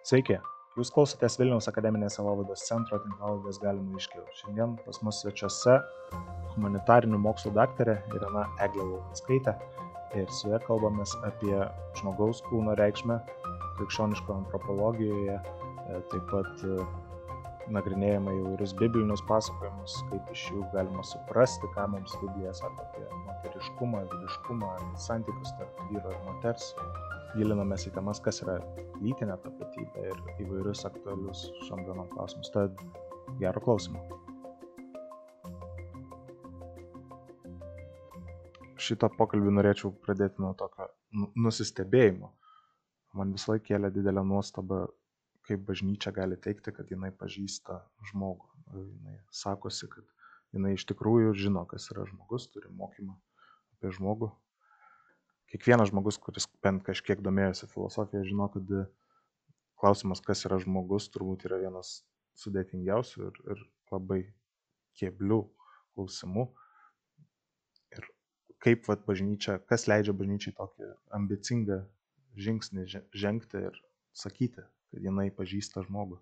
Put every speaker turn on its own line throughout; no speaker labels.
Sveiki, jūs klausotės Vilniaus akademinės savovados centro tinklaladės galima iškiau. Šiandien pas mus svečiuose humanitarinių mokslų daktarė Irena Eglė Laukinskaitė ir su ja kalbamės apie žmogaus kūno reikšmę krikščioniško antropologijoje, e, taip pat nagrinėjame įvairius biblinius pasakojimus, kaip iš jų galima suprasti, ką mums Biblija sako apie moteriškumą, vyriškumą, santykius tarp vyro ir moters gilinamės į temas, kas yra lytinė tapatybė ir įvairius aktualius šiom dienom klausimus. Tad gero klausimo. Šitą pokalbį norėčiau pradėti nuo tokio nu, nusistebėjimo. Man visą laiką kėlė didelę nuostabą, kaip bažnyčia gali teikti, kad jinai pažįsta žmogų. Jinai sakosi, kad jinai iš tikrųjų žino, kas yra žmogus, turi mokymą apie žmogų, kiekvienas žmogus, kuris bent kažkiek domėjosi filosofija, žino, kad klausimas, kas yra žmogus, turbūt yra vienas sudėtingiausių ir, ir labai kieblių klausimų. Kaip vat, bažnyčia, kas leidžia bažnyčiai tokį ambicingą žingsnį žengti ir sakyti, kad jinai pažįsta žmogų.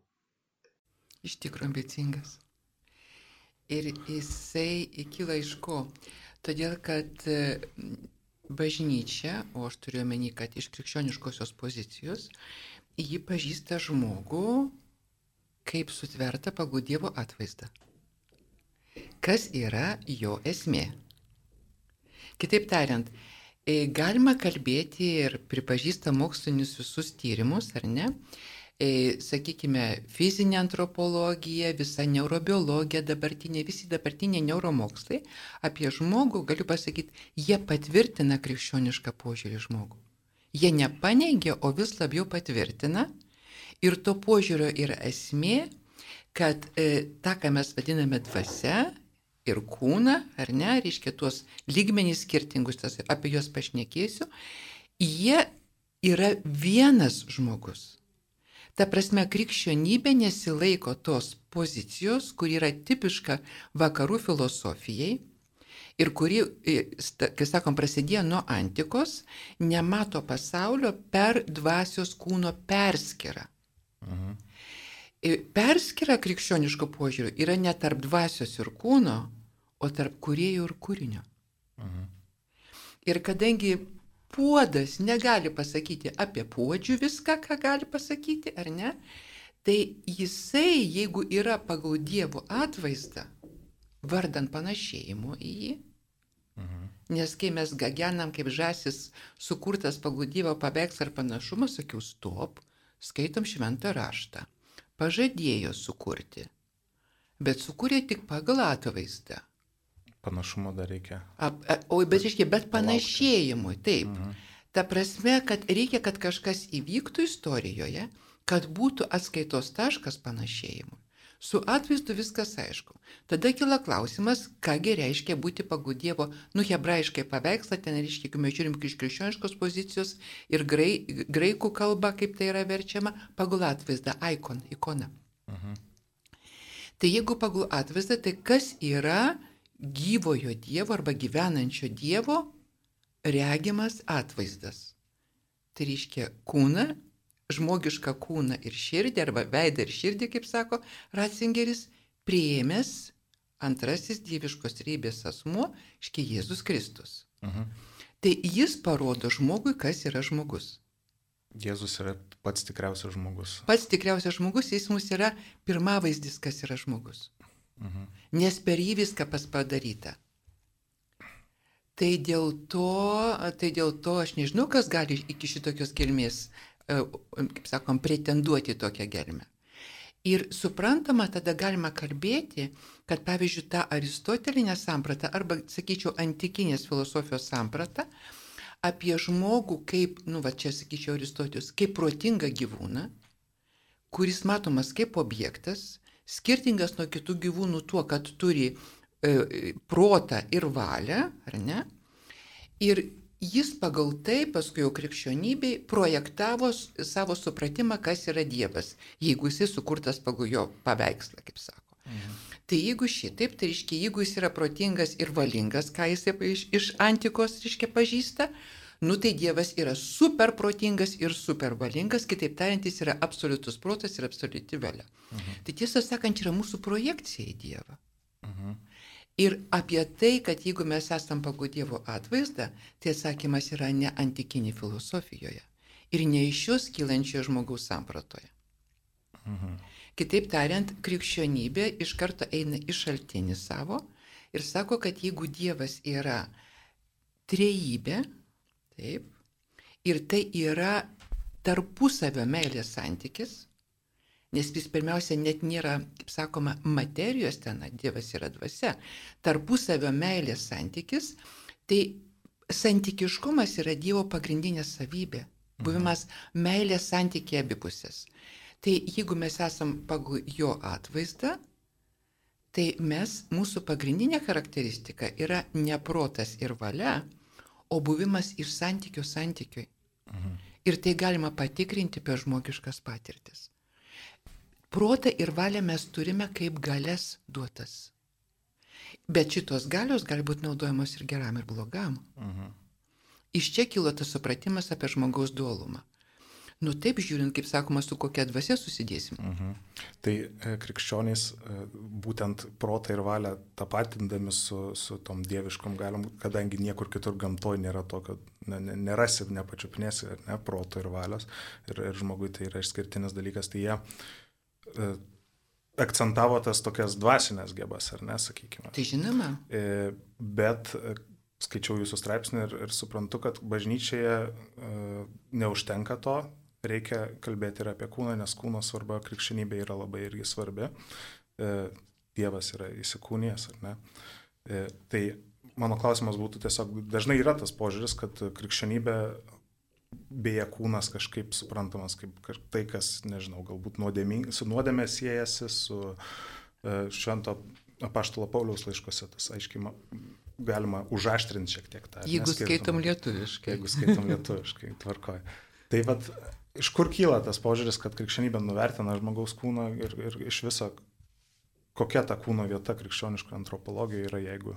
Iš tikrųjų ambicingas. Ir jisai kyla iš ko? Todėl, kad bažnyčia, o aš turiu omeny, kad iš krikščioniškosios pozicijos, ji pažįsta žmogų kaip sutverta pagal Dievo atvaizdą. Kas yra jo esmė? Kitaip tariant, e, galima kalbėti ir pripažįsta mokslinius visus tyrimus, ar ne, E, sakykime, fizinė antropologija, visa neurobiologija dabartinė, visi dabartiniai neuromokslai apie žmogų, galiu pasakyti, jie patvirtina krikščionišką požiūrį žmogų. Jie nepaneigia, o vis labiau patvirtina. Ir to požiūrio yra esmė, kad e, tą, ką mes vadiname dvasia ir kūną, ar ne, reiškia tuos lygmenys skirtingus, tas, apie juos pašnekėsiu, jie yra vienas žmogus. Ta prasme, krikščionybė nesilaiko tos pozicijos, kuri yra tipiška vakarų filosofijai ir kuri, kai sakom, prasidėjo nuo antikos, nemato pasaulio per dvasios kūno perskirą. Mhm. Perskira krikščioniško požiūriu yra ne tarp dvasios ir kūno, o tarp kuriejų ir kūrinio. Mhm. Ir kadangi puodas negali pasakyti apie puodžių viską, ką gali pasakyti, ar ne, tai jisai, jeigu yra pagal Dievo atvaizdą, vardant panašėjimo į jį, mhm. nes kai mes gagenam kaip žasis sukurtas pagal Dievo paveikslą ar panašumą, sakiau, stop, skaitom šventą raštą. Pažadėjo sukurti, bet sukūrė tik pagal atvaizdą.
Panašumo dar reikia.
A, a, o, bet reiškia, bet panašėjimui, taip. Mhm. Ta prasme, kad reikia, kad kažkas įvyktų istorijoje, kad būtų atskaitos taškas panašėjimui. Su atvaizdu viskas aišku. Tada kila klausimas, kągi reiškia būti pagal Dievo, nu, hebrajiškai paveikslą, ten reiškia, jeigu mes žiūrim iš krikščioniškos pozicijos ir grai, graikų kalba, kaip tai yra verčiama, pagal atvaizdą, ikon, ikona. Mhm. Tai jeigu pagal atvaizdą, tai kas yra gyvojo Dievo arba gyvenančio Dievo regimas atvaizdas. Tai reiškia kūną, žmogišką kūną ir širdį, arba veidą ir širdį, kaip sako Ratzingeris, prieėmęs antrasis dieviškos rybės asmuo, iški Jėzus Kristus. Uh mhm. Tai jis parodo žmogui, kas yra žmogus.
Jėzus yra pats tikriausias žmogus.
Pats tikriausias žmogus, jis mums yra pirmavaizdis, kas yra žmogus. Mhm. Nes per jį viską pas padaryta. Tai dėl to, tai dėl to aš nežinau, kas gali iki šitokios gelmės, e, kaip sakom, pretenduoti tokią gelmę. Ir suprantama, tada galima kalbėti, kad pavyzdžiui, ta aristotelinė samprata arba, sakyčiau, antikinės filosofijos samprata apie žmogų kaip, nu, va čia sakyčiau, Aristotius, kaip protingą gyvūną, kuris matomas kaip objektas, skirtingas nuo kitų gyvūnų tuo, kad turi e, protą ir valią, ar ne? Ir jis pagal tai paskui jau krikščionybei projektavo savo supratimą, kas yra Dievas, jeigu jis sukurtas pagal jo paveikslą, kaip sako. Mhm. Tai jeigu šitaip, tai reiškia, jeigu jis yra protingas ir valingas, ką jis iš, iš antikos, reiškia, pažįsta, Nu tai Dievas yra super protingas ir super valingas, kitaip tariant, jis yra absoliutus protas ir absoliuti valia. Mhm. Tai tiesą sakant, yra mūsų projekcija į Dievą. Mhm. Ir apie tai, kad jeigu mes esam pagal Dievo atvaizdą, tai atsakymas yra ne antikinė filosofijoje ir ne iš jos kylančio žmogaus sampratoje. Mhm. Kitaip tariant, krikščionybė iš karto eina į šaltinį savo ir sako, kad jeigu Dievas yra trejybė, Taip. Ir tai yra tarpusavio meilės santykis, nes vis pirmiausia net nėra, kaip sakoma, materijos ten, Dievas yra dvasia, tarpusavio meilės santykis, tai santykiškumas yra Dievo pagrindinė savybė, buvimas meilės santykiai abipusės. Tai jeigu mes esam pagal jo atvaizdą, tai mes, mūsų pagrindinė charakteristika yra neprotas ir valia, o buvimas iš santykio santykiui. Mhm. Ir tai galima patikrinti per žmogiškas patirtis. Protą ir valią mes turime kaip galės duotas. Bet šitos galios gali būti naudojamos ir geram, ir blogam. Mhm. Iš čia kilo tas supratimas apie žmogaus dualumą. Nu taip žiūrint, kaip sakoma, su kokia dvasia susidėsim.
Mhm. Tai e, krikščionys e, būtent protą ir valią tapatindami su, su tom dieviškom galim, kadangi niekur kitur gamtoje nėra tokio, ne, ne, nerasi, nepačiupinėsi, ne, proto ir valios, ir, ir žmogui tai yra išskirtinis dalykas, tai jie e, akcentavo tas tokias dvasinės gebas, ar ne, sakykime.
Tai žinoma.
E, bet e, skaičiau jūsų straipsnį ir, ir suprantu, kad bažnyčioje e, neužtenka to, reikia kalbėti ir apie kūną, nes kūno svarba krikščionybė yra labai irgi svarbi. E, Dievas yra įsikūnijęs, ar ne? E, tai mano klausimas būtų tiesiog, dažnai yra tas požiūris, kad krikščionybė beje kūnas kažkaip suprantamas kaip tai, kas, nežinau, galbūt nuodėming, su nuodėmė siejasi, su uh, švento apaštalo Pauliaus laiškose, tas aiškiai galima užaštrinti šiek tiek tą.
Jeigu skaitom lietuviškai.
Jeigu skaitom lietuviškai, tvarkoj. Tai vad, iš kur kyla tas požiūris, kad krikščionybė nuvertina žmogaus kūną ir, ir iš viso, kokia ta kūno vieta krikščioniško antropologijoje yra, jeigu,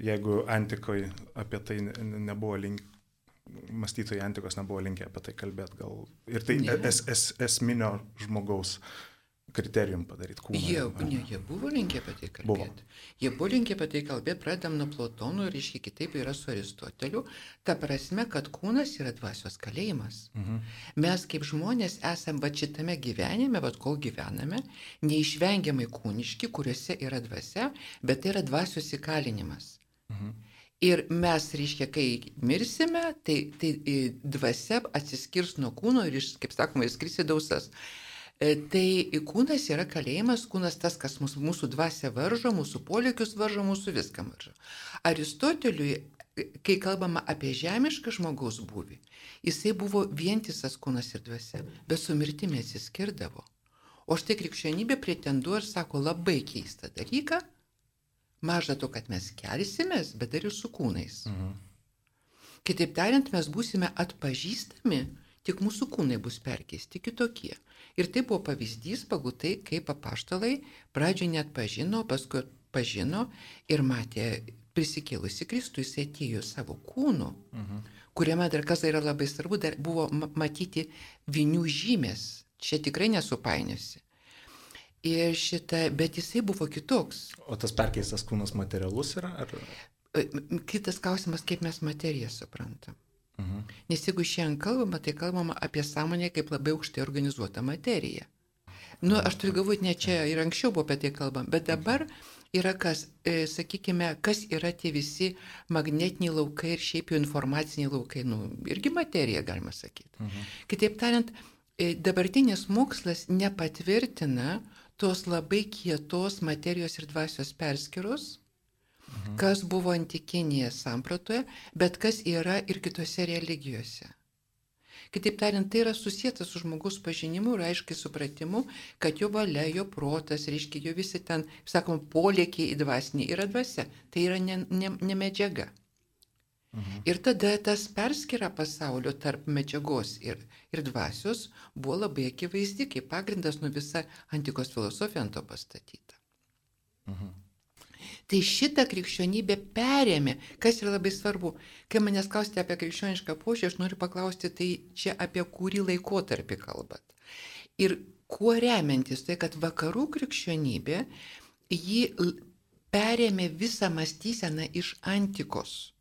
jeigu antikoje apie tai nebuvo link, mąstytojai antikos nebuvo linkę apie tai kalbėti gal. Ir tai es, es, esminio žmogaus kriterijum padaryti kūną.
Jie, ne, jie buvo linkę apie tai kalbėti. Buvo. Jie buvo linkę apie tai kalbėti, pradedam nuo Platono ir iški kitaip yra su Aristoteliu. Ta prasme, kad kūnas yra dvasios kalėjimas. Mhm. Mes kaip žmonės esame va šitame gyvenime, va kol gyvename, neišvengiamai kūniški, kuriuose yra dvasia, bet tai yra dvasios įkalinimas. Mhm. Ir mes, reiškia, kai mirsime, tai, tai dvasia atsiskirs nuo kūno ir, kaip sakoma, įskris į dausas. E, tai kūnas yra kalėjimas, kūnas tas, kas mūsų, mūsų dvasia varžo, mūsų polėkius varžo, mūsų viską varžo. Aristoteliui, kai kalbama apie žemišką žmogaus būvį, jisai buvo vientisas kūnas ir dvasia, bet su mirtimi atsiskirdavo. O štai krikščionybė pretenduoja ir sako labai keistą dalyką, maža to, kad mes kelsimės, bet dar ir su kūnais. Mhm. Kitaip tariant, mes būsime atpažįstami, tik mūsų kūnai bus perkeisti kitokie. Ir tai buvo pavyzdys pagal tai, kaip apaštalai pradžioje net pažino, paskui pažino ir matė prisikėlusi Kristų, jis atėjo savo kūnu, mhm. kuriame dar kas yra labai svarbu, dar buvo matyti vinių žymės. Čia tikrai nesupainiosi. Ir šitą, bet jisai buvo kitoks.
O tas perkeistas kūnas materialus yra? Ar...
Kitas klausimas, kaip mes materiją suprantam. Mhm. Nes jeigu šiandien kalbama, tai kalbama apie sąmonę kaip labai aukštai organizuotą materiją. Nu, aš turiu galvoti, ne čia ir anksčiau buvo apie tai kalbama, bet dabar yra kas, e, sakykime, kas yra tie visi magnetiniai laukai ir šiaip jau informaciniai laukai, nu, irgi materija, galima sakyti. Mhm. Kitaip tariant, e, dabartinis mokslas nepatvirtina tos labai kietos materijos ir dvasios perskiros, mhm. kas buvo antikinėje sampratoje, bet kas yra ir kitose religijose. Kitaip tariant, tai yra susijęs su žmogus pažinimu ir aiškiai supratimu, kad jo valia, jo protas, reiškia, jo visi ten, sakom, polėkiai į dvasinį yra dvasia. Tai yra ne, ne, ne medžiaga. Mhm. Ir tada tas perskira pasaulio tarp medžiagos ir, ir dvasios buvo labai akivaizdi, kaip pagrindas nu visa antikos filosofija ant to pastatyta. Mhm. Tai šitą krikščionybę perėmė, kas yra labai svarbu. Kai manęs klausite apie krikščionišką požiūrį, aš noriu paklausti, tai čia apie kurį laikotarpį kalbat. Ir kuo remiantis tai, kad vakarų krikščionybė, ji perėmė visą mąstyseną iš antikos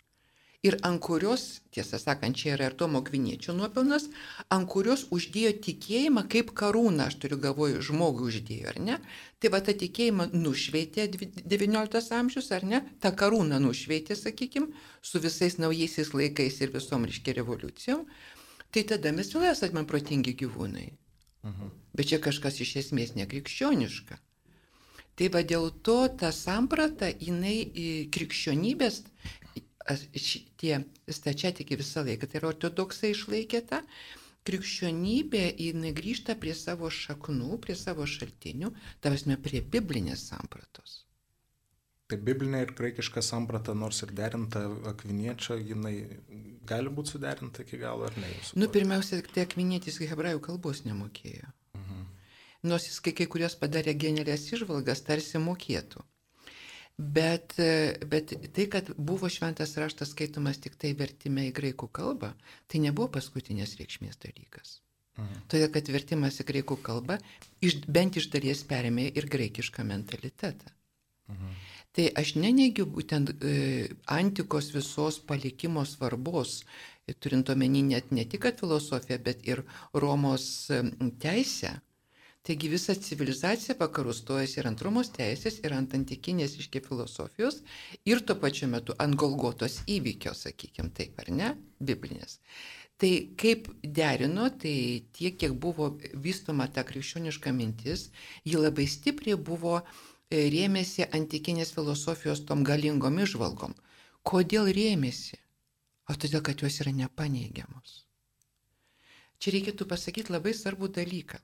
ir ant kurios, tiesą sakant, čia yra ir Tomo Kviniečio nuopelnas, ant kurios uždėjo tikėjimą kaip karūną, aš turiu galvoju, žmogui uždėjo, ar ne? Tai va tą tikėjimą nušveitė XIX amžius, ar ne? Ta karūna nušveitė, sakykime, su visais naujaisiais laikais ir visom, reiškia, revoliucijom. Tai tada mes vėl esame protingi gyvūnai. Mhm. Bet čia kažkas iš esmės nekrikščioniška. Tai va dėl to ta samprata, jinai krikščionybės šitie stačiatikiai visą laiką, tai yra ortodoksai išlaikė tą, krikščionybė jinai grįžta prie savo šaknų, prie savo šaltinių, tavasme prie biblinės sampratos.
Tai biblinė ir graikiška samprata, nors ir derinta akviniečio, jinai gali būti suderinta iki galo ar ne?
Nu, pirmiausia, tai akvinietis hebrajų kalbos nemokėjo. Mhm. Nors jis kai, kai kurios padarė genialės išvalgas, tarsi mokėtų. Bet, bet tai, kad buvo šventas raštas skaitomas tik tai vertime į graikų kalbą, tai nebuvo paskutinės reikšmės dalykas. Mhm. Todėl, kad vertimas į graikų kalbą iš, bent iš dalies perėmė ir graikišką mentalitetą. Mhm. Tai aš neneigiu būtent e, antikos visos palikimo svarbos, turint omeny net ne tik filosofiją, bet ir Romos teisę. Taigi visa civilizacija vakarų stojasi ir ant Romos teisės, ir ant antikinės iški filosofijos, ir tuo pačiu metu ant Golgotos įvykio, sakykime taip, ar ne, biblinės. Tai kaip derino, tai tiek, kiek buvo vystoma ta krikščioniška mintis, ji labai stipriai buvo e, rėmėsi antikinės filosofijos tom galingom išvalgom. Kodėl rėmėsi? O todėl, kad jos yra nepaneigiamos. Čia reikėtų pasakyti labai svarbų dalyką.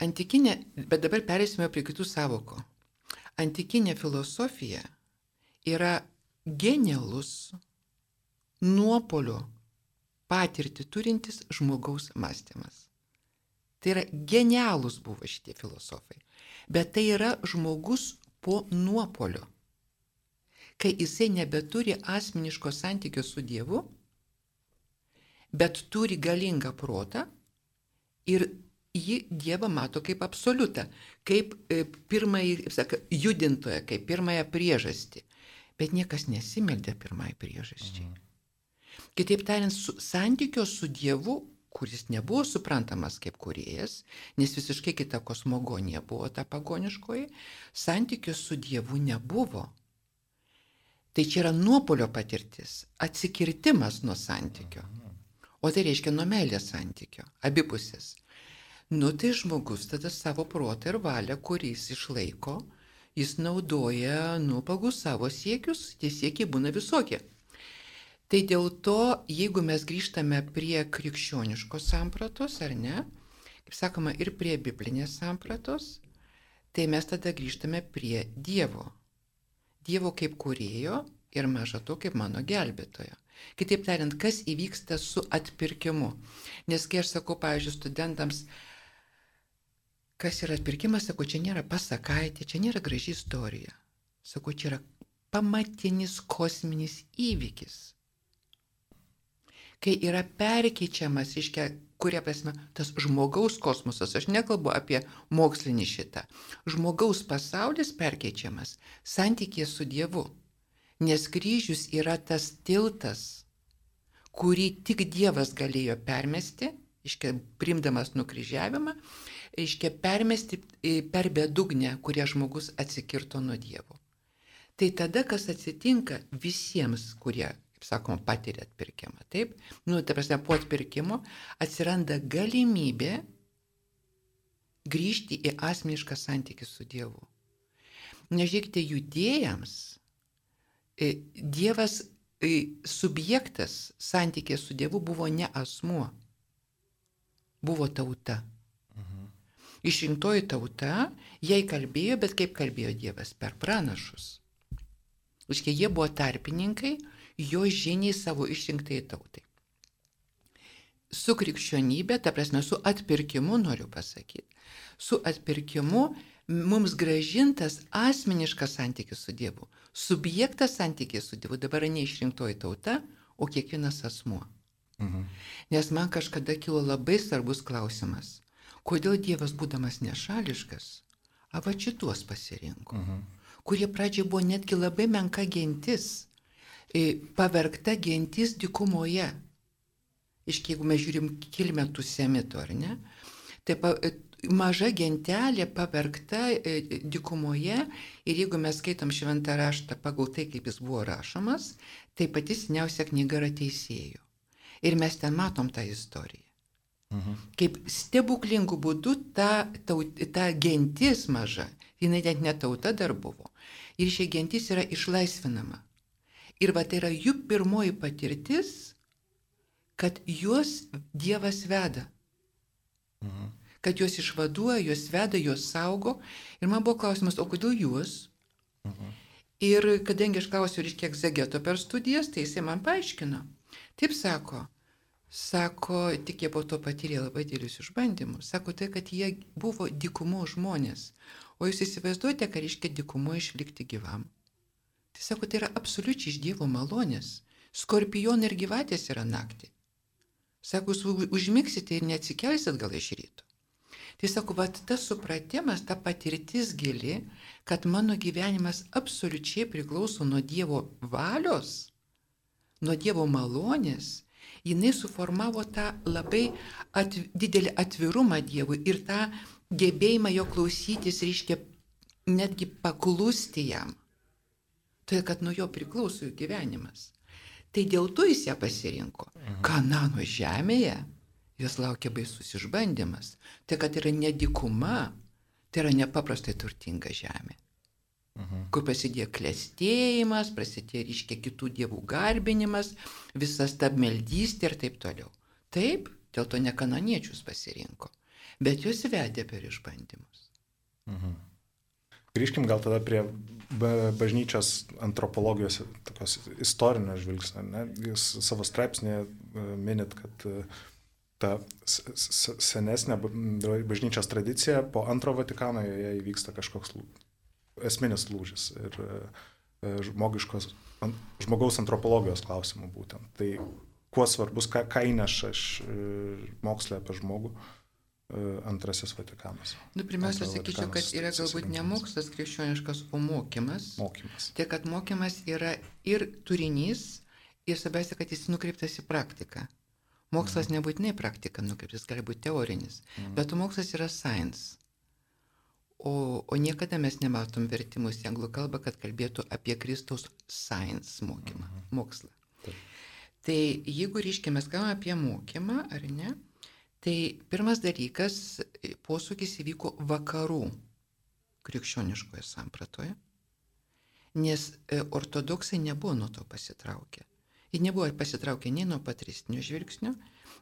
Antikinė, bet dabar perėsime prie kitų savokų. Antikinė filosofija yra genialus nuopolio patirtį turintis žmogaus mąstymas. Tai yra genialus buvo šitie filosofai. Bet tai yra žmogus po nuopolio. Kai jisai nebeturi asmeniško santykio su Dievu, bet turi galingą protą ir ji Dievą mato kaip absoliutą, kaip e, pirmąjį, saka, judintoją, kaip pirmąją priežastį. Bet niekas nesimeldė pirmąjį priežastį. Mhm. Kitaip tariant, su, santykio su Dievu, kuris nebuvo suprantamas kaip kuriejas, nes visiškai kita kosmogonija buvo ta pagoniškoji, santykio su Dievu nebuvo. Tai čia yra nuopolio patirtis, atsikirtimas nuo santykio. Mhm. O tai reiškia nuo meilės santykio, abipusis. Nu tai žmogus tada savo protą ir valią, kuris išlaiko, jis naudoja, nu, pagal savo siekius, tie siekiai būna visokie. Tai dėl to, jeigu mes grįžtame prie krikščioniškos sampratos, ar ne, kaip sakoma, ir prie biblinės sampratos, tai mes tada grįžtame prie Dievo. Dievo kaip kurėjo ir maža to kaip mano gelbėtojo. Kitaip tariant, kas įvyksta su atpirkimu. Nes kai aš sakau, pavyzdžiui, studentams, Kas yra atpirkimas, sako, čia nėra pasakaitė, čia nėra graži istorija. Sako, čia yra pamatinis kosminis įvykis. Kai yra perkeičiamas, iškia, kuria prasme, tas žmogaus kosmosas, aš nekalbu apie mokslinį šitą, žmogaus pasaulis perkeičiamas santykė su Dievu. Nes kryžius yra tas tiltas, kurį tik Dievas galėjo permesti, iškia, primdamas nukryžiavimą reiškia permesti per bedugnę, kurie žmogus atsikirto nuo Dievo. Tai tada, kas atsitinka visiems, kurie, kaip sakoma, patiria atpirkimą, taip, nu, ta prasme, po atpirkimo atsiranda galimybė grįžti į asmenišką santykį su Dievu. Nežiūrėkite, judėjams Dievas subjektas santykė su Dievu buvo ne asmuo, buvo tauta. Išrinktoji tauta, jai kalbėjo, bet kaip kalbėjo Dievas per pranašus. Užkiai jie buvo tarpininkai, jo žiniai savo išrinktai tautai. Su krikščionybė, ta prasme, su atpirkimu noriu pasakyti, su atpirkimu mums gražintas asmeniškas santykis su Dievu. Subjektas santykis su Dievu dabar ne išrinktoji tauta, o kiekvienas asmuo. Mhm. Nes man kažkada kilo labai svarbus klausimas, kodėl Dievas būdamas nešališkas, ava šitos pasirinko, mhm. kurie pradžiai buvo netgi labai menka gentis, e, pavergta gentis dikumoje. Iš jeigu mes žiūrim kilmę tų semitų, ar ne? Tai pa, maža gentelė pavergta e, dikumoje ir jeigu mes skaitom šventą raštą pagal tai, kaip jis buvo rašomas, tai pati seniausia knyga yra teisėjų. Ir mes ten matom tą istoriją. Mhm. Kaip stebuklingų būdų ta, ta, ta gentis maža, jinai net ne tauta dar buvo. Ir šia gentis yra išlaisvinama. Ir va tai yra jų pirmoji patirtis, kad juos Dievas veda. Mhm kad juos išvaduoja, juos veda, juos saugo. Ir man buvo klausimas, o kodėl juos? Mhm. Ir kadangi aš klausiu ir kiek Zegeto per studijas, tai jisai man paaiškino. Taip sako, sako, tik jie po to patyrė labai dėlius išbandymus. Sako tai, kad jie buvo dikumo žmonės. O jūs įsivaizduojate, ką reiškia dikumo išlikti gyvam? Tai sako, tai yra absoliučiai iš Dievo malonės. Skorpionai ir gyvatės yra naktį. Sako, jūs užmiksite ir neatsikelsit gal iš ryto. Tai sako, va tas supratimas, ta patirtis gili, kad mano gyvenimas absoliučiai priklauso nuo Dievo valios, nuo Dievo malonės, jinai suformavo tą labai at, didelį atvirumą Dievui ir tą gebėjimą jo klausytis, reiškia netgi paklusti jam. Tai, kad nuo jo priklauso jų gyvenimas. Tai dėl to jis ją pasirinko. Mhm. Kanano žemėje jos laukia baisus išbandymas. Tai kad yra nedikuma, tai yra nepaprastai turtinga žemė. Kur prasidėjo klėstėjimas, prasidėjo ryškia kitų dievų garbinimas, visas stabmeldystė ir taip toliau. Taip, dėl to ne kananiečius pasirinko, bet juos vedė per išbandymus.
Mhm. Grįžkim gal tada prie bažnyčios antropologijos, tokios istorinio žvilgsnio. Jūs savo straipsnėje minit, kad ta senesnė bažnyčios tradicija, po antro Vatikano joje įvyksta kažkoks esminis lūžis ir e, žmogiškos, žmogaus antropologijos klausimų būtent. Tai kuo svarbus, ką, ką įneša iš e, mokslė apie žmogų e, antrasis Vatikanas.
Nu, pirmiausia, sakyčiau, kad yra galbūt ne mokslas krikščioniškas, o mokymas.
Mokymas.
Tai kad mokymas yra ir turinys, ir svarbiausia, kad jis nukreiptas į praktiką. Mokslas mhm. nebūtinai praktika nukreiptas, gali būti teorinis, mhm. bet mokslas yra science. O, o niekada mes nematom vertimus į anglų kalbą, kad kalbėtų apie Kristaus science mokymą, mhm. mokslą. Taip. Tai jeigu, reiškia, mes kalbame apie mokymą, ar ne, tai pirmas dalykas, posūkis įvyko vakarų krikščioniškoje sampratoje, nes e, ortodoksai nebuvo nuo to pasitraukę. Jie nebuvo pasitraukę nei nuo patristinio žvilgsnio,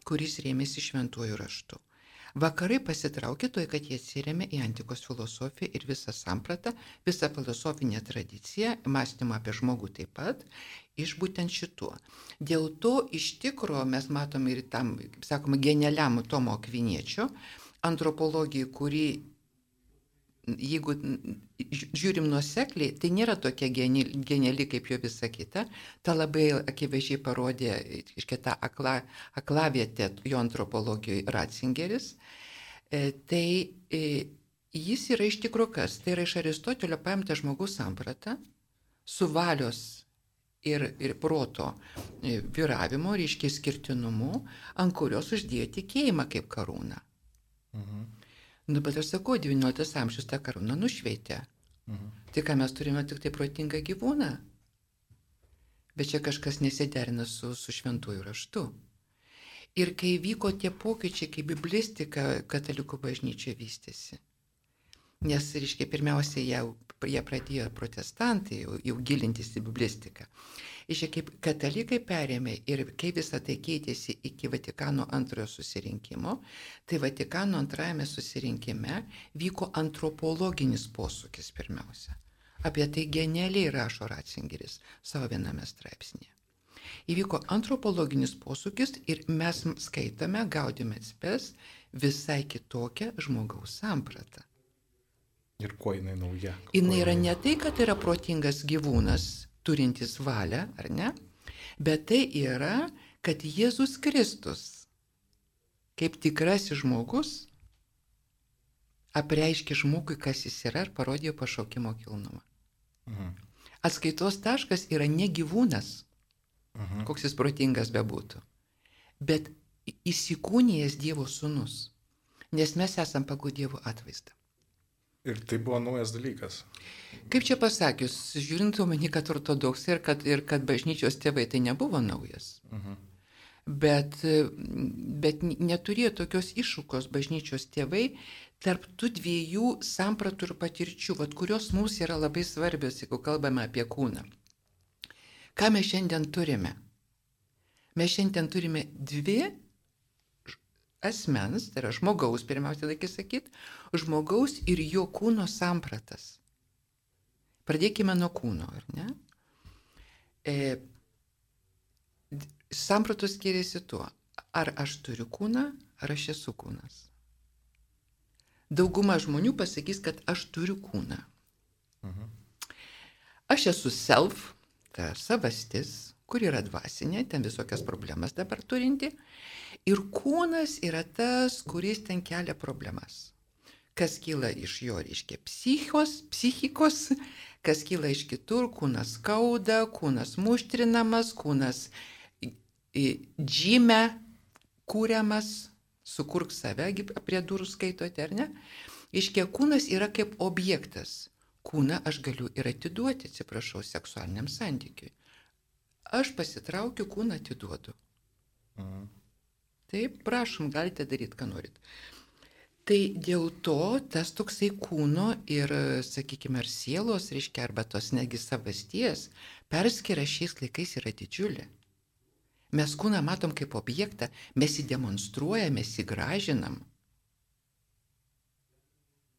kuris rėmėsi šventuoju raštu. Vakarai pasitraukė toj, kad jie atsirėmė į antikos filosofiją ir visą sampratą, visą filosofinę tradiciją, mąstymą apie žmogų taip pat, iš būtent šituo. Dėl to iš tikro mes matome ir tam, kaip sakoma, genialiam Tomo Akviniečio antropologijai, kuri jeigu žiūrim nuosekliai, tai nėra tokia geniali kaip jo visa kita. Ta labai akivaizdžiai parodė, iškia tą akla, aklavietę jo antropologijoje Ratzingeris. E, tai e, jis yra iš tikrųjų kas? Tai yra iš Aristotelio paimta žmogaus samprata su valios ir, ir proto e, viravimo, reiškia skirtinumu, ant kurios uždėjo tikėjimą kaip karūną. Mhm. Nu, bet aš sakau, 19 amžius tą karūną nušveitė. Mhm. Tai ką mes turime tik tai protingą gyvūną. Bet čia kažkas nesiderina su, su šventųjų raštu. Ir kai vyko tie pokyčiai, kai biblistika katalikų bažnyčia vystėsi, nes, reiškia, pirmiausia, jau, jie pradėjo protestantai jau, jau gilintis į biblistiką. Iš kaip katalikai perėmė ir kaip visą tai keitėsi iki Vatikano antrojo susirinkimo, tai Vatikano antrajame susirinkime vyko antropologinis posūkis pirmiausia. Apie tai genialiai rašo Ratzingeris savo viename straipsnėje. Įvyko antropologinis posūkis ir mes skaitame, gaudime atspės visai kitokią žmogaus sampratą.
Ir kuo jinai nauja?
Jinai yra ne tai, kad yra protingas gyvūnas, turintis valią, ar ne, bet tai yra, kad Jėzus Kristus, kaip tikrasis žmogus, apreiškia žmogui, kas jis yra ir parodė pašaukimo kilnumą. Mhm. Atskaitos taškas yra ne gyvūnas, mhm. koks jis protingas bebūtų, bet įsikūnijęs Dievo sūnus, nes mes esam pagal Dievo atvaizdą.
Ir tai buvo naujas dalykas.
Kaip čia pasakius, žiūrint omeny, kad ortodoksai ir kad, ir kad bažnyčios tėvai tai nebuvo naujas. Mhm. Bet, bet neturėjo tokios iššūkos bažnyčios tėvai tarp tų dviejų sampratų ir patirčių, vat, kurios mums yra labai svarbios, jeigu kalbame apie kūną. Ką mes šiandien turime? Mes šiandien turime dvi asmens, tai yra žmogaus, pirmiausia, reikia sakyti, žmogaus ir jo kūno sampratas. Pradėkime nuo kūno, ar ne? E, sampratos skiriasi tuo, ar aš turiu kūną, ar aš esu kūnas. Dauguma žmonių pasakys, kad aš turiu kūną. Mhm. Aš esu self, ta savastis, kur yra dvasinė, ten visokias problemas dabar turinti. Ir kūnas yra tas, kuris ten kelia problemas. Kas kyla iš jo, reiškia psichos, psichikos, kas kyla iš kitur, kūnas skauda, kūnas muštrinamas, kūnas džime kūriamas, sukurk save, prie durų skaitote, ar ne? Iškia kūnas yra kaip objektas. Kūną aš galiu ir atiduoti, atsiprašau, seksualiniam santykiui. Aš pasitraukiu, kūną atiduodu. Mhm. Taip, prašom, galite daryti, ką norit. Tai dėl to tas toksai kūno ir, sakykime, ar sielos, reiškia, arba tos negi savasties, perskiria šiais laikais yra didžiulė. Mes kūną matom kaip objektą, mes jį demonstruojame, mes jį gražinam.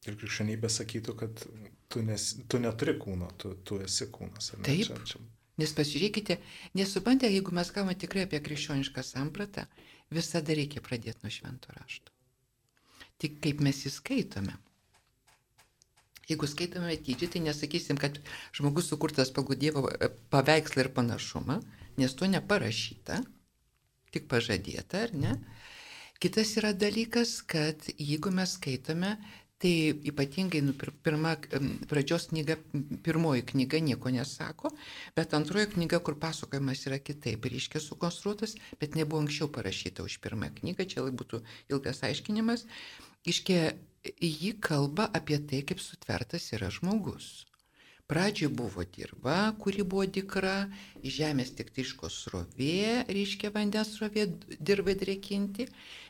Ir krikščionybė sakytų, kad tu, nes, tu neturi kūno, tu, tu esi kūnas.
Taip. Čia, čia... Nes pasižiūrėkite, nesupantė, jeigu mes kalbame tikrai apie krikščionišką sampratą, visada reikia pradėti nuo švento rašto. Tik kaip mes jį skaitome. Jeigu skaitome atidžiai, tai nesakysim, kad žmogus sukurtas pagal Dievo e, paveikslą ir panašumą, nes to neparašyta, tik pažadėta, ar ne? Kitas yra dalykas, kad jeigu mes skaitome, Tai ypatingai nu, pirma pradžios knyga, pirmoji knyga nieko nesako, bet antroji knyga, kur pasakojimas yra kitaip, ryškiai sukonstruotas, bet nebuvo anksčiau parašyta už pirmąją knygą, čia būtų ilgas aiškinimas, iškia, ji kalba apie tai, kaip sutvertas yra žmogus. Pradžioje buvo dirba, kuri buvo dikra, žemės tik tiško srovė, reiškia vandens srovė, dirbai drėkinti.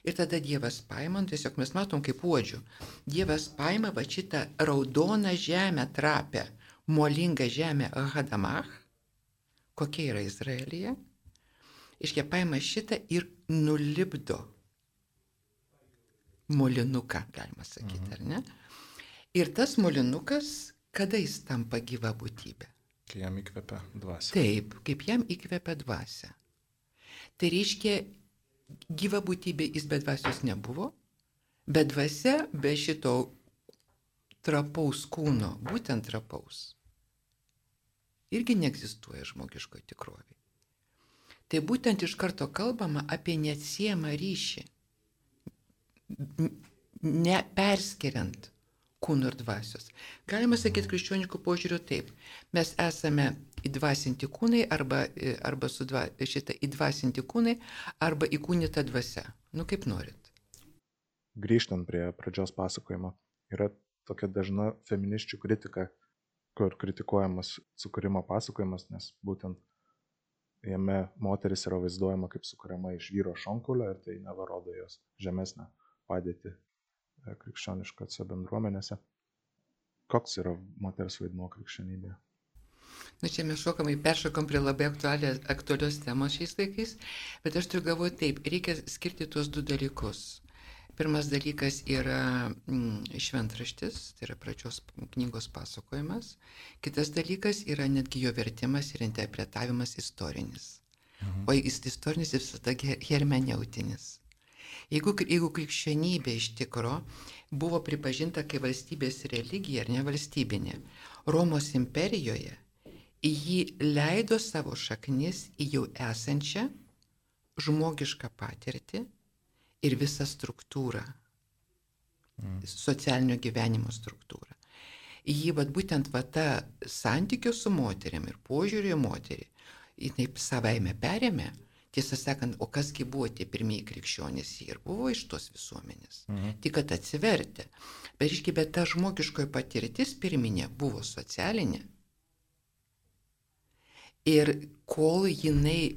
Ir tada Dievas paima, nu, tiesiog mes matom kaip uodžių. Dievas paima va šitą raudoną žemę trapę, molingą žemę Hadamach, kokia yra Izraelija. Iškia paima šitą ir nulipdo molinuką, galima sakyti, mhm. ar ne? Ir tas molinukas Kada jis tampa gyva būtybė?
Kai jam įkvepia dvasia.
Taip, kaip jam įkvepia dvasia. Tai reiškia, gyva būtybė jis be dvasios nebuvo, bet dvasia be šito trapaus kūno, būtent trapaus, irgi neegzistuoja žmogiškoje tikrovėje. Tai būtent iš karto kalbama apie neatsiemą ryšį, neperskiriant kūno ir dvasios. Galima sakyti krikščioniškų požiūrių taip. Mes esame įdvasinti kūnai arba, arba sudva, šitą įdvasinti kūnai arba įkūnyta dvasia. Nu kaip norit.
Grįžtant prie pradžios pasakojimo, yra tokia dažna feministių kritika, kur kritikuojamas sukūrimo pasakojimas, nes būtent jame moteris yra vaizduojama kaip sukuriama iš vyro šonkulio ir tai nevarodo jos žemesnę padėtį E, krikščioniškose bendruomenėse. Koks yra moters vaidmuo krikščionybėje?
Na nu, čia mes šokam į peršokom prie labai aktualios temos šiais laikais, bet aš turiu galvoje taip, reikia skirti tuos du dalykus. Pirmas dalykas yra mm, šventraštis, tai yra pradžios knygos pasakojimas. Kitas dalykas yra netgi jo vertimas ir interpretavimas istorinis. Mhm. O jis istorinis visada hermeneutinis. Jeigu, jeigu krikščionybė iš tikro buvo pripažinta kaip valstybės religija ar nevalstybinė, Romos imperijoje jį leido savo šaknis į jau esančią žmogišką patirtį ir visą struktūrą, mm. socialinio gyvenimo struktūrą. Jį vat, būtent va ta santykio su moteriam ir požiūrį į moterį, jinai savaime perėmė, tiesą sakant, o kasgi buvo tie pirmieji krikščionys, jie ir buvo iš tos visuomenės, mhm. tik kad atsivertė. Bet, iški, bet ta žmogiškoji patirtis pirminė buvo socialinė. Ir kol jinai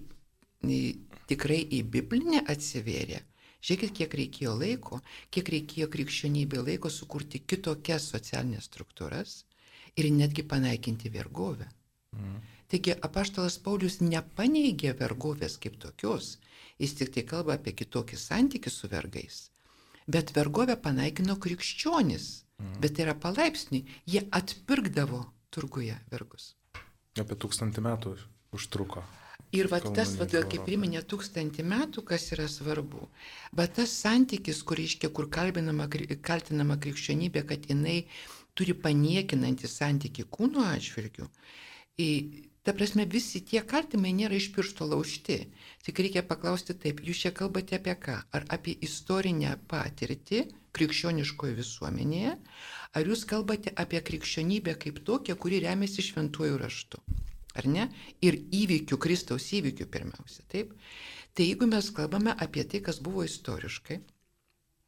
tikrai į Biblinę atsivėrė, žiūrėkit, kiek reikėjo laiko, kiek reikėjo krikščionybė laiko sukurti kitokias socialinės struktūras ir netgi panaikinti vergovę. Mhm. Taigi apaštalas Paulius nepaneigė vergovės kaip tokios, jis tik tai kalba apie kitokį santykį su vergais. Bet vergovę panaikino krikščionis, mhm. bet tai yra palaipsniui, jie atpirkdavo turguje vergus.
Apie tūkstantį metų užtruko.
Ir va tas, va, kaip priminė tūkstantį metų, kas yra svarbu. Bet tas santykis, kur iškia, kur kalbinama, kaltinama krikščionybė, kad jinai turi paniekinantį santykį kūno atžvilgių, ta prasme, visi tie kaltimai nėra iš piršto laužti. Tik reikia paklausti taip, jūs čia kalbate apie ką? Ar apie istorinę patirtį krikščioniškoje visuomenėje, ar jūs kalbate apie krikščionybę kaip tokią, kuri remiasi šventuoju raštu. Ar ne? Ir įvykių, Kristaus įvykių pirmiausia. Taip? Tai jeigu mes kalbame apie tai, kas buvo istoriškai,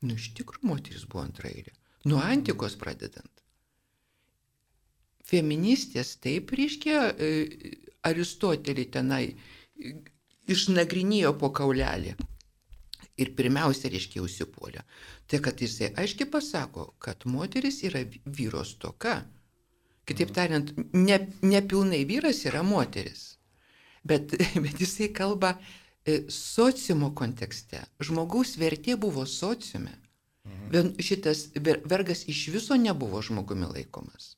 nu iš tikrųjų moteris buvo antrailė. Nuo antikos pradedant. Feministės taip reiškia, e, Aristotelį tenai išnagrinėjo po kaulelį. Ir pirmiausia, reiškia, užsipuolė. Tai kad jisai aiškiai pasako, kad moteris yra vyros toka. Kitaip tariant, ne, nepilnai vyras yra moteris. Bet, bet jisai kalba e, sociumo kontekste. Žmogaus vertė buvo sociume. Mhm. Šitas vergas iš viso nebuvo žmogumi laikomas.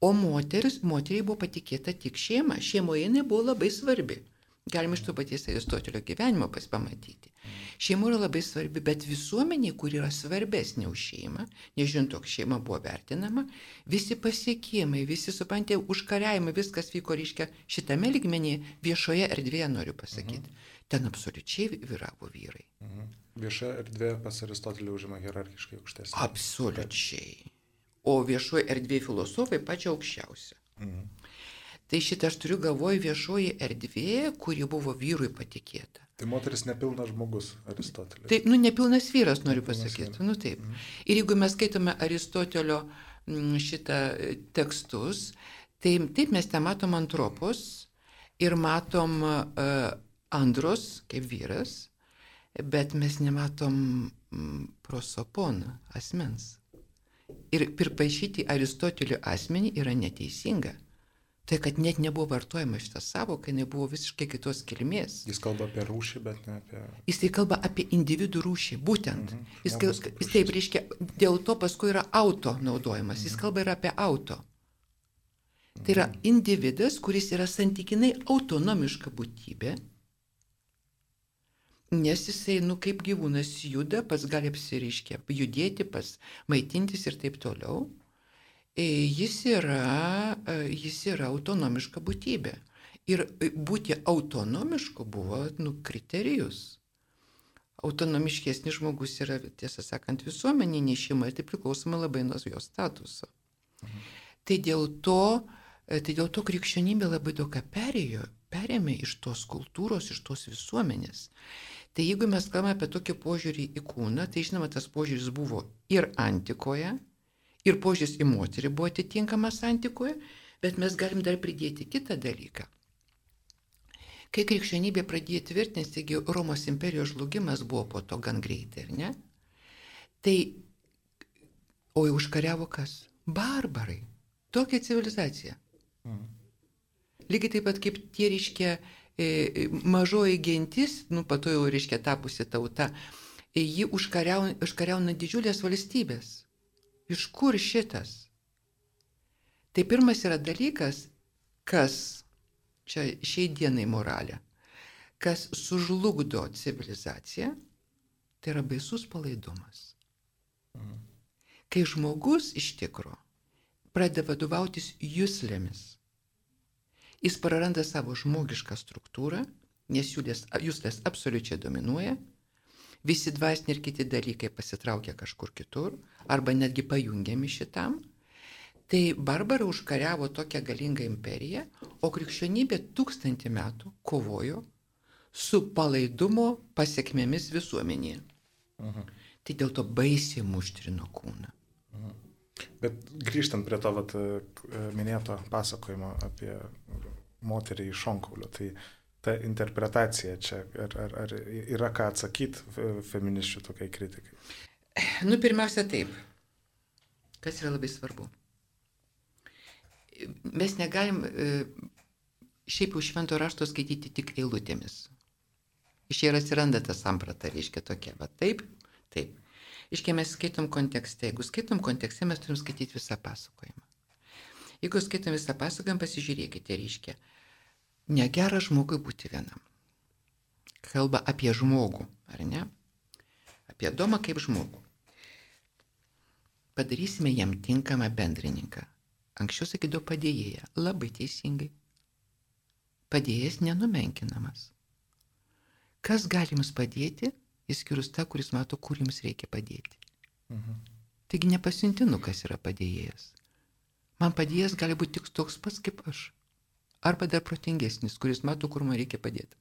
O moteris, moteriai buvo patikėta tik šeima. Šeimoje jinai buvo labai svarbi. Galime iš to paties Aristotelio gyvenimo pasipamatyti. Šeima yra labai svarbi, bet visuomeniai, kur yra svarbesnė už šeimą, nežinant, kokia šeima buvo vertinama, visi pasiekimai, visi supantė užkariavimai, viskas vyko, reiškia, šitame ligmenyje, viešoje erdvėje, noriu pasakyti. Mhm. Ten absoliučiai vyravo vyrai.
Mhm. Vieša erdvė pas Aristotelį užima hierarchiškai aukštesnė.
Absoliučiai. O viešoje erdvėje filosofai pačia aukščiausia. Mhm. Tai šitą aš turiu galvoj viešoji erdvė, kuri buvo vyrui patikėta.
Tai moteris nepilnas žmogus, Aristotelis.
Tai, nu, nepilnas vyras, noriu pasakyti. Nu, taip. Mhm. Ir jeigu mes skaitome Aristotelio mm, šitą e, tekstus, tai taip mes ten matom antropos ir matom uh, andros kaip vyras, bet mes nematom mm, prosopon asmens. Ir pripaišyti Aristotelio asmenį yra neteisinga. Tai kad net nebuvo vartojama šitą savoką, jinai buvo visiškai kitos kilmės.
Jis kalba apie rūšį, bet ne apie...
Jis tai kalba apie individų rūšį, būtent. Mhm. Jis, kal, jis taip reiškia, dėl to paskui yra auto naudojimas, mhm. jis kalba ir apie auto. Tai yra mhm. individas, kuris yra santykinai autonomiška būtybė, nes jisai, nu kaip gyvūnas juda, pats gali apsiriškia, judėti, pats maitintis ir taip toliau. E, jis yra, e, jis yra autonomiška būtybė. Ir e, būti autonomišku buvo nu, kriterijus. Autonomiškesnis žmogus yra, tiesą sakant, visuomenė nešima, tai priklausoma labai nuo jo statuso. Mhm. Tai, dėl to, tai dėl to krikščionybė labai daug ką perėjo, perėmė iš tos kultūros, iš tos visuomenės. Tai jeigu mes kalbame apie tokį požiūrį į kūną, tai žinoma, tas požiūris buvo ir antikoje, ir požiūris į moterį buvo atitinkamas santikoje, bet mes galim dar pridėti kitą dalyką. Kai krikščionybė pradėjo tvirtinti, taigi Romos imperijos žlugimas buvo po to gan greitai, ar ne? Tai, o jau užkariavo kas? Barbarai. Tokia civilizacija. Mm. Lygiai taip pat kaip tie, reiškia, e, mažoji gentis, nu, pato jau, reiškia, tapusi tauta, e, ji užkariauna, užkariauna didžiulės valstybės. Iš kur šitas? Tai pirmas yra dalykas, kas, čia šiai dienai moralė, kas sužlugdo civilizaciją, Tai yra baisus palaidumas. Kai žmogus iš tikro pradeda vadovautis jūslėmis, jis praranda savo žmogišką struktūrą, nes jūslės absoliučiai dominuoja, visi dvasiniai ir kiti dalykai pasitraukia kažkur kitur arba netgi pajungiami šitam. Tai barbarai užkariavo tokią galingą imperiją, o krikščionybė tūkstantį metų kovojo su palaidumo pasiekmėmis visuomenėje. Mhm. Tai dėl to baisiai muštrino kūną.
Bet grįžtant prie to vat, minėto pasakojimo apie moterį iš Šonkaulio, tai ta interpretacija čia, ar, ar, ar yra ką atsakyti feminiščių tokiai kritikai?
Nu, pirmiausia, taip. Kas yra labai svarbu? Mes negalim e, šiaip jau švento rašto skaityti tik eilutėmis. Iš čia ir atsiranda ta samprata, reiškia tokia, va taip, taip. Iškiai mes skaitom kontekste. Jeigu skaitom kontekste, mes turim skaityti visą pasakojimą. Jeigu skaitom visą pasakojimą, pasižiūrėkite, reiškia, negera žmogui būti vienam. Kalba apie žmogų, ar ne? Apie domą kaip žmogų. Padarysime jam tinkamą bendrininką. Anksčiau sakydavo padėjėją. Labai teisingai. Padėjėjas nenumenkinamas. Kas gali jums padėti, išskyrus tą, kuris mato, kur jums reikia padėti. Mhm. Taigi nepasintinu, kas yra padėjėjas. Man padėjėjas gali būti tik toks pats kaip aš. Arba dar protingesnis, kuris mato, kur man reikia padėti.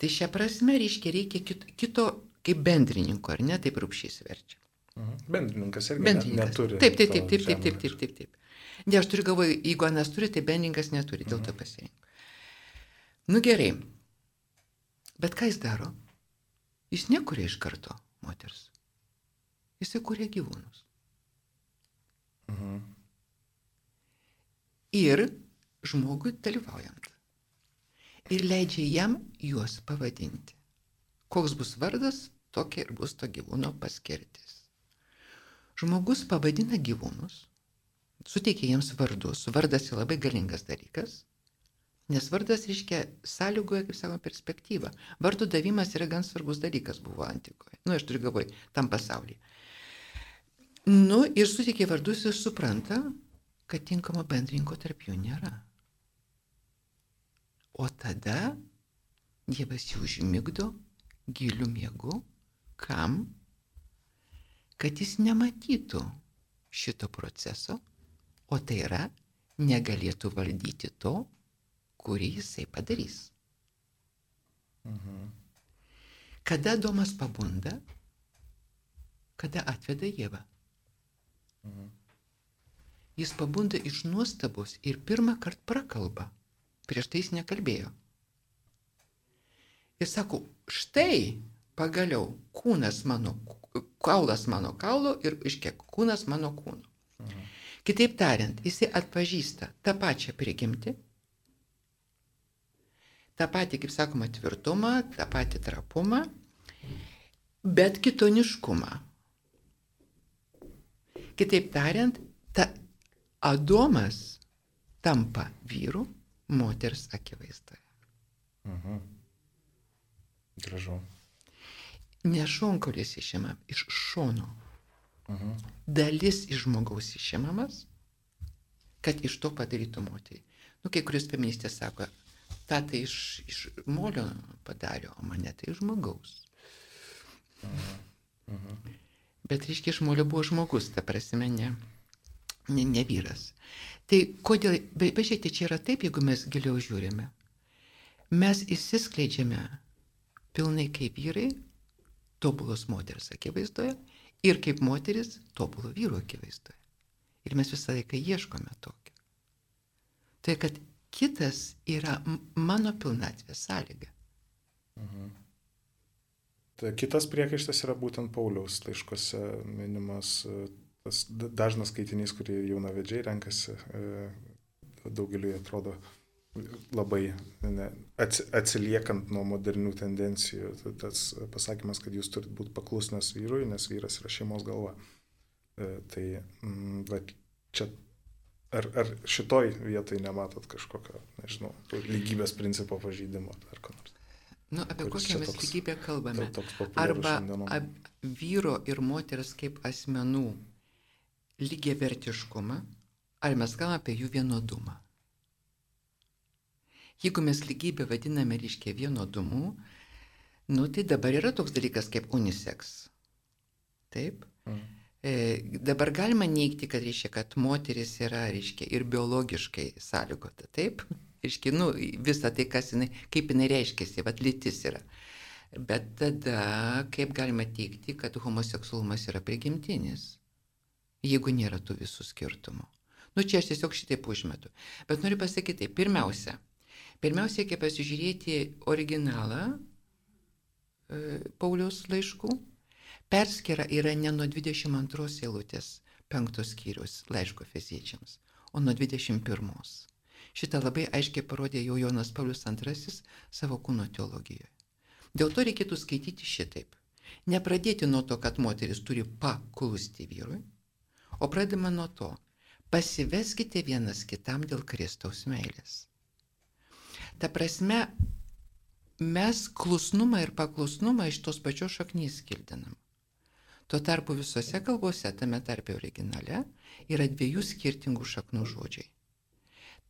Tai šią prasme reiškia reikia kito, kito kaip bendrininko, ar ne, taip rūpšys verčia.
Mhm. Bendrininkas irgi bendrininkas. neturi.
Taip, taip, taip, taip, taip, taip, taip, taip, taip. Ne, aš turiu galvoje, jeigu Anas turi, tai bendrininkas neturi, dėl to mhm. pasirinko. Nu gerai, Bet ką jis daro? Jis nekuria iš karto moters. Jis įkūrė gyvūnus. Mhm. Ir žmogui dalyvaujant. Ir leidžia jam juos pavadinti. Koks bus vardas, tokia ir bus to gyvūno paskirtis. Žmogus pavadina gyvūnus, suteikia jiems vardus. Vardas yra labai galingas dalykas. Nes vardas reiškia sąlygoja, kaip sakoma, perspektyvą. Vardų davimas yra gan svarbus dalykas buvo antikoje. Nu, aš turiu galvoj, tam pasaulyje. Nu, ir sutikė vardus ir supranta, kad tinkamo bendrinko tarp jų nėra. O tada Dievas jį užmigdo gilių miegu. Kam? Kad jis nematytų šito proceso, o tai yra negalėtų valdyti to, kurį jisai padarys. Mhm. Kada Domas pabunda, kada atveda Jėvą. Mhm. Jis pabunda iš nuostabos ir pirmą kartą prakalba. Prieš tai jis nekalbėjo. Ir sako, štai pagaliau kūnas mano, kaulas mano kaulo ir iškiek kūnas mano kūno. Mhm. Kitaip tariant, jisai atpažįsta tą pačią prigimtį, tą patį, kaip sakoma, tvirtumą, tą patį trapumą, bet kitoniškumą. Kitaip tariant, ta Adomas tampa vyru moters akivaizdoje.
Mhm. Gražu.
Ne šonkolis išima iš šono. Mhm. Dalis iš žmogaus išimamas, kad iš to padarytų moterį. Nu, kai kurios feministės sako, tą tai iš, iš molio padarė, o mane tai žmogaus. Mhm. Mhm. Bet, reiškia, iš molio buvo žmogus, ta prasme, ne, ne, ne vyras. Tai kodėl, bet žiūrėkite, čia yra taip, jeigu mes giliau žiūrime. Mes įsiskleidžiame pilnai kaip vyrai, tobulos moters akivaizdoje ir kaip moteris tobulo vyro akivaizdoje. Ir mes visą laiką ieškome tokio. Tai kad kitas yra mano pilnatvės sąlyga. Mhm.
Tai kitas priekaištas yra būtent Pauliaus laiškose minimas tas dažnas skaitinys, kurį jaunavedžiai renkasi, e, daugeliu atrodo labai ne, atsiliekant nuo modernių tendencijų. Tas pasakymas, kad jūs turite būti paklusnas vyrui, nes vyras yra šeimos galva. E, tai va, čia Ar, ar šitoj vietoj nematot kažkokio, nežinau, lygybės principo pažydimo ar ko nors?
Nu, apie kokią mes lygybę kalbame? Arba ab, vyro ir moters kaip asmenų lygiai vertiškumą, ar mes kalbame apie jų vienodumą? Jeigu mes lygybę vadiname, reiškia, vienodumu, nu tai dabar yra toks dalykas kaip unisex. Taip?
Mhm.
E, dabar galima neigti, kad reiškia, kad moteris yra, reiškia, ir biologiškai sąlygota, taip? Reiškia, nu, visą tai, kas jinai, kaip jinai reiškiasi, vad lytis yra. Bet tada, kaip galima teikti, kad homoseksualumas yra prigimtinis, jeigu nėra tų visų skirtumų. Nu, čia aš tiesiog šitaip užmetu. Bet noriu pasakyti, tai pirmiausia, pirmiausia, reikia pasižiūrėti originalą e, Pauliaus laiškų. Perskira yra ne nuo 22 eilutės 5 skyrius laiško feziečiams, o nuo 21. Šitą labai aiškiai parodė jau Jonas Paulius II savo kūno teologijoje. Dėl to reikėtų skaityti šitaip. Nepradėti nuo to, kad moteris turi paklusti vyrui, o pradama nuo to, pasiveskite vienas kitam dėl Kristaus meilės. Ta prasme, mes klusnumą ir paklusnumą iš tos pačios šaknys kildinam. Tuo tarpu visose kalbose, tame tarpe originale, yra dviejų skirtingų šaknų žodžiai.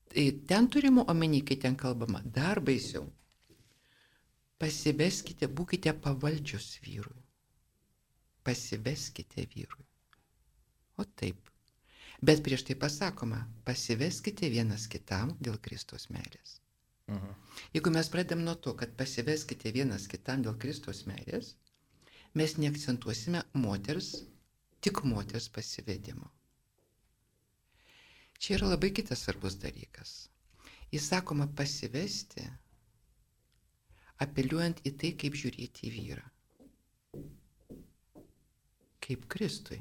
Tai ten turime omeny, kai ten kalbama, dar baisiau. Pasiveskite, būkite pavaldžius vyrui. Pasiveskite vyrui. O taip. Bet prieš tai pasakoma, pasiveskite vienas kitam dėl Kristos meilės.
Mhm.
Jeigu mes pradėm nuo to, kad pasiveskite vienas kitam dėl Kristos meilės, mes neakcentuosime moters, tik moters pasivedimo. Čia yra labai kitas svarbus dalykas. Jis sakoma pasivesti, apeliuojant į tai, kaip žiūrėti į vyrą. Kaip Kristui,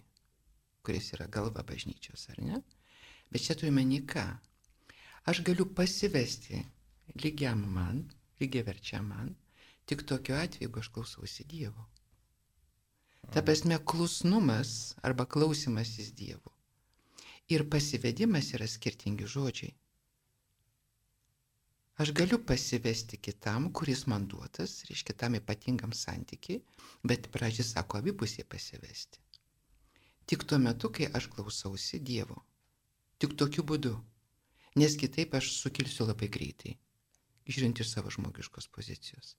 kuris yra galva bažnyčios, ar ne? Bet čia turime ką. Aš galiu pasivesti lygiam man, lygiai verčiam man, tik tokiu atveju, jeigu aš klausausi Dievo. Ta prasme, klusnumas arba klausimasis Dievo ir pasivedimas yra skirtingi žodžiai. Aš galiu pasivesti kitam, kuris man duotas, reiškia tam ypatingam santykiai, bet pradžiai sako abipusiai pasivesti. Tik tuo metu, kai aš klausausi Dievo. Tik tokiu būdu. Nes kitaip aš sukilsiu labai greitai, žiūrint iš savo žmogiškos pozicijos.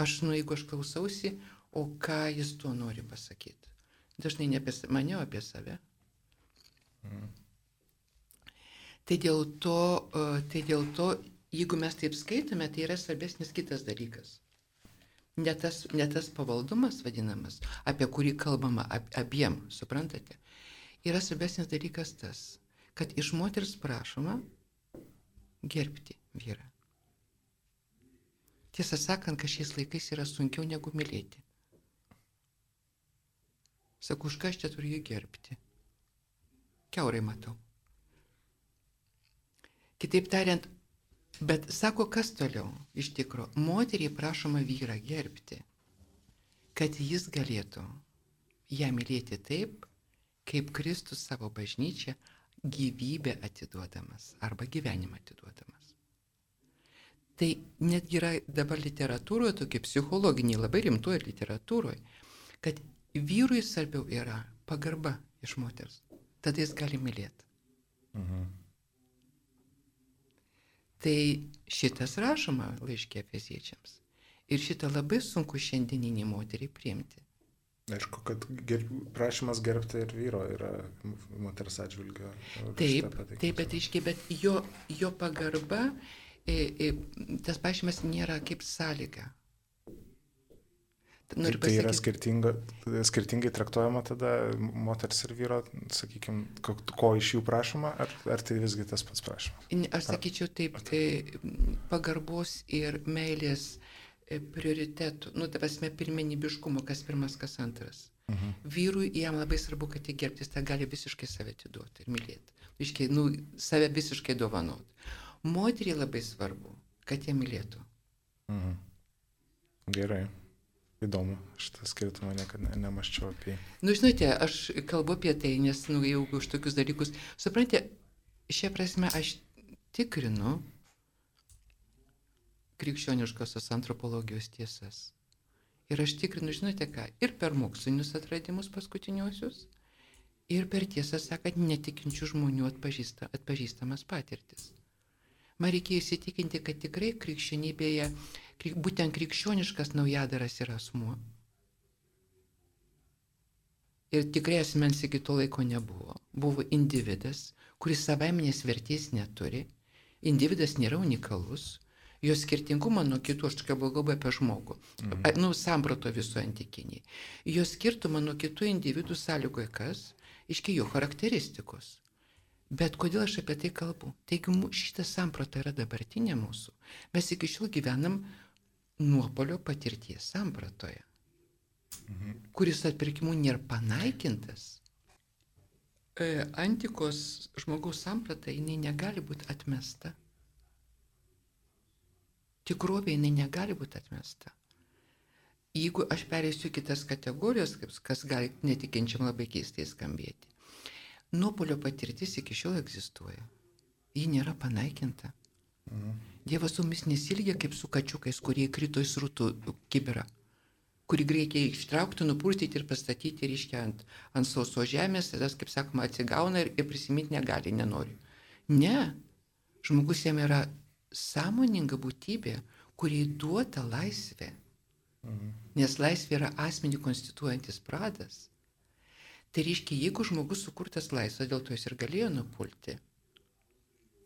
Aš, nu, jeigu aš klausausi, o ką jis tuo nori pasakyti? Dažnai ne apie mane, o apie save. Tai dėl to, e, tai dėl to, jeigu mes taip skaitome, tai yra svarbesnis kitas dalykas. Ne tas, ne tas pavaldumas vadinamas, apie kurį kalbama ab, abiem, suprantate? Yra svarbesnis dalykas tas, kad iš moters prašoma gerbti vyrą. Tiesą sakant, kad šiais laikais yra sunkiau negu mylėti. Sakau, už ką aš čia turiu jį gerbti? Keurai matau. Kitaip tariant, bet sako, kas toliau iš tikro, moteriai prašoma vyrą gerbti, kad jis galėtų ją mylėti taip, kaip Kristus savo bažnyčią gyvybę atiduodamas arba gyvenimą atiduodamas. Tai netgi yra dabar literatūroje, tokia psichologiniai, labai rimtoje literatūroje, kad vyrui svarbiau yra pagarba iš moters. Tada jis gali mylėti.
Mhm.
Tai šitas rašoma laiškė feziečiams. Ir šitą labai sunku šiandieniniai moteriai priimti.
Aišku, kad ger... prašymas gerbti ir vyro yra moters atžvilgio.
Taip, taip, bet aiškiai, bet jo, jo pagarba, tas pažymas nėra kaip sąlyga.
Tai, tai yra skirtinga, skirtingai traktuojama tada moters ir vyro, sakykime, ko iš jų prašoma, ar, ar tai visgi tas pats prašymas?
Aš sakyčiau taip, e, pagarbos ir meilės e, prioritetų, nu, ta prasme, pirmenybiškumo, kas pirmas, kas antras.
Mhm.
Vyrui jam labai svarbu, kad jį gerbti, jis tą gali visiškai save atiduoti ir mylėti. Iškiai, nu, save visiškai dovanoti. Moteriai labai svarbu, kad jie mylėtų.
Mhm. Gerai. Įdomu, šitą skirtumą niekada ne, nemaščiau apie jį.
Nu, žinote, aš kalbu apie tai, nes, nu, jau už tokius dalykus, suprantate, šią prasme aš tikrinu, krikščioniškosios antropologijos tiesas. Ir aš tikrinu, žinote ką, ir per mokslinius atradimus paskutiniuosius, ir per tiesą sakant netikinčių žmonių atpažįsta, atpažįstamas patirtis. Man reikėjo įsitikinti, kad tikrai krikščionybėje, būtent krikščioniškas naujadaras yra asmuo. Ir tikrai asmens iki to laiko nebuvo. Buvo individas, kuris savaiminės vertės neturi. Individas nėra unikalus, jo skirtingumą nuo kitų, aš kalbu galbūt apie žmogų, mhm. nu, samprato viso antikiniai. Jo skirtumą nuo kitų individų sąlygoja kas? Iški jo charakteristikos. Bet kodėl aš apie tai kalbu? Taigi šitą sampratą yra dabartinė mūsų. Mes iki šiol gyvenam nuopolio patirties sampratoje, mhm. kuris atpirkimų nėra panaikintas. E, antikos žmogaus samprata, jinai negali būti atmesta tikrovė jinai negali būti atmesta. Jeigu aš pereisiu kitas kategorijas, kas gali netikinčiam labai keistai skambėti, nuopolio patirtis iki šiol egzistuoja. Ji nėra panaikinta. Mhm. Dievas su mumis nesilgia kaip su kačiukais, kurie krito į srutų kibirą, kurį reikia ištraukti, nupurtyti ir pastatyti, reiškia, ant, ant sauso žemės, tada, kaip sakoma, atsigauna ir, ir prisiminti negali, nenori. Ne, žmogus jam yra sąmoninga būtybė, kuriai duota laisvė. Mhm. Nes laisvė yra asmenį konstituojantis pradas. Tai reiškia, jeigu žmogus sukurtas laisvas, dėl to jis ir galėjo nupulti.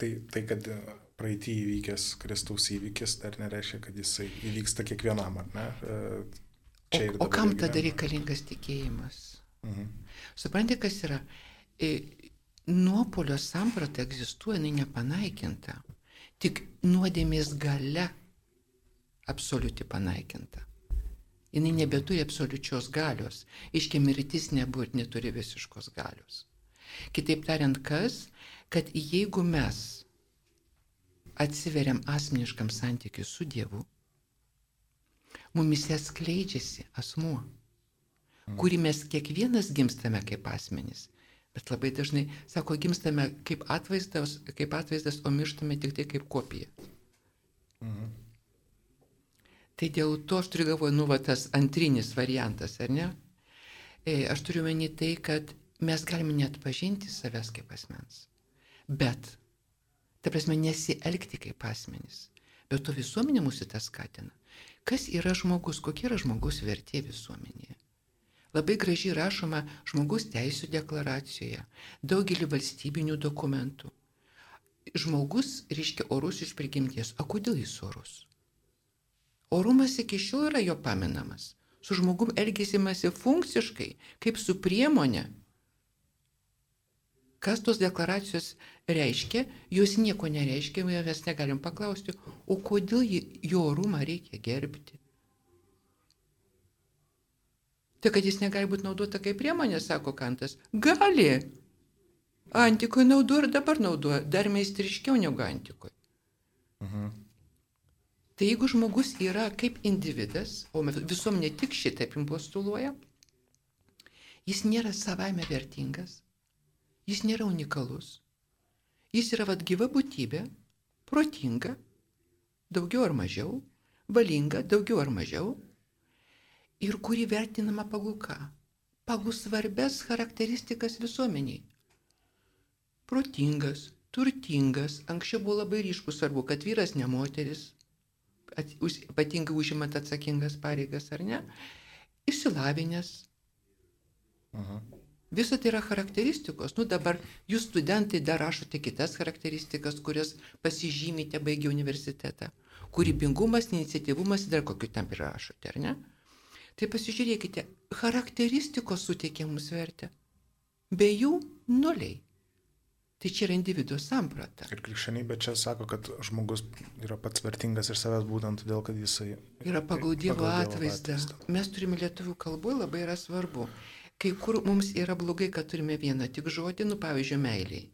Tai, tai kad praeitį įvykęs Kristaus įvykis, dar nereiškia, kad jisai įvyksta kiekvienam, ar ne?
Čia o, o kam tada reikalingas tikėjimas? Mhm. Suprantate, kas yra? E, nuopolio samprata egzistuoja, jinai nepanaikinta. Tik nuodėmės gale absoliuti panaikinta. Jis nebeturi absoliučios galios. Iškia mirtis nebūt, neturi visiškos galios. Kitaip tariant, kas, kad jeigu mes atsiveriam asmeniškam santykiu su Dievu, mumise skleidžiasi asmuo, kurį mes kiekvienas gimstame kaip asmenys. Bet labai dažnai, sako, gimstame kaip atvaizdas, kaip atvaizdas o mirštame tik tai kaip kopija. Mhm. Tai dėl to aš turiu galvoje, nu, va, tas antrinis variantas, ar ne? E, aš turiu meni tai, kad mes galime net pažinti savęs kaip asmens. Bet, ta prasme, nesielgti kaip asmenys. Bet to visuomenė mūsų tą skatina. Kas yra žmogus, kokia yra žmogus vertė visuomenėje? Labai gražiai rašoma žmogus teisų deklaracijoje, daugelį valstybinių dokumentų. Žmogus reiškia orus iš prigimties. O kodėl jis orus? Orumas iki šiol yra jo paminamas. Su žmogum elgesimasi funkciškai, kaip su priemonė. Kas tos deklaracijos reiškia, jos nieko nereiškia, mes negalim paklausti, o kodėl jo orumą reikia gerbti. Tai kad jis negali būti naudota kaip priemonė, sako Kantas. Gali. Antikoje naudoja ir dabar naudoja, dar meistriškiau negu antikoje. Mhm. Tai jeigu žmogus yra kaip individas, o visuomenė tik šitaip impostuluoja, jis nėra savaime vertingas, jis nėra unikalus, jis yra vad gyva būtybė, protinga, daugiau ar mažiau, valinga, daugiau ar mažiau, ir kuri vertinama pagal ką? Pagal svarbes charakteristikas visuomeniai. Protingas, turtingas, anksčiau buvo labai ryškus svarbu, kad vyras ne moteris, ypatingai užimant atsakingas pareigas ar ne, išsilavinęs. Aha. Visą tai yra charakteristikos. Nu dabar jūs studentai dar rašote kitas charakteristikas, kurias pasižymite baigę universitetą. Kūrybingumas, iniciatyvumas, dar kokiu tam ir rašote, ar ne? Tai pasižiūrėkite, charakteristikos suteikia mums vertę. Be jų nuliai. Tai čia yra individuo samprata.
Ir krikščionybė čia sako, kad žmogus yra pats vertingas ir savęs būtent todėl, kad jisai
yra pagal Dievo atvaizdą. Mes turime lietuvių kalboje labai yra svarbu. Kai kur mums yra blogai, kad turime vieną tik žodį, nu pavyzdžiui, meiliai.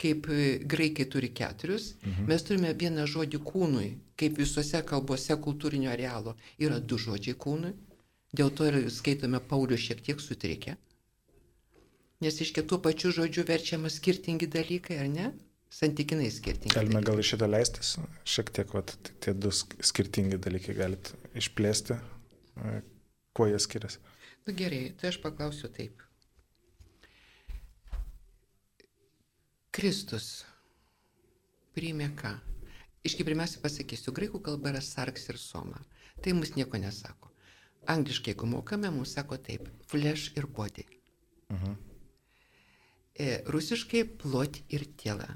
Kaip e, graikai turi keturius, mhm. mes turime vieną žodį kūnui, kaip visose kalbose kultūrinio arealo yra du žodžiai kūnui, Dėl to ir skaitome Paulių šiek tiek sutrikę. Nes iš kitų pačių žodžių verčiama skirtingi dalykai, ar ne? santykinai skirtingi.
Galime
dalykai.
gal iš šitą leistis, šiek tiek, vat, tie du sk- skirtingi dalykai galit išplėsti, e, kuo jie skiriasi.
Nu gerai, tai aš paklausiu taip. Kristus priėmė ką? Iški pirmiausia pasakysiu, graikų kalba yra sarks ir soma. Tai mums nieko nesako. Angliškai, jeigu mokame, mums sako taip, flesh ir body.
Mhm.
E, rusiškai plot ir tiela.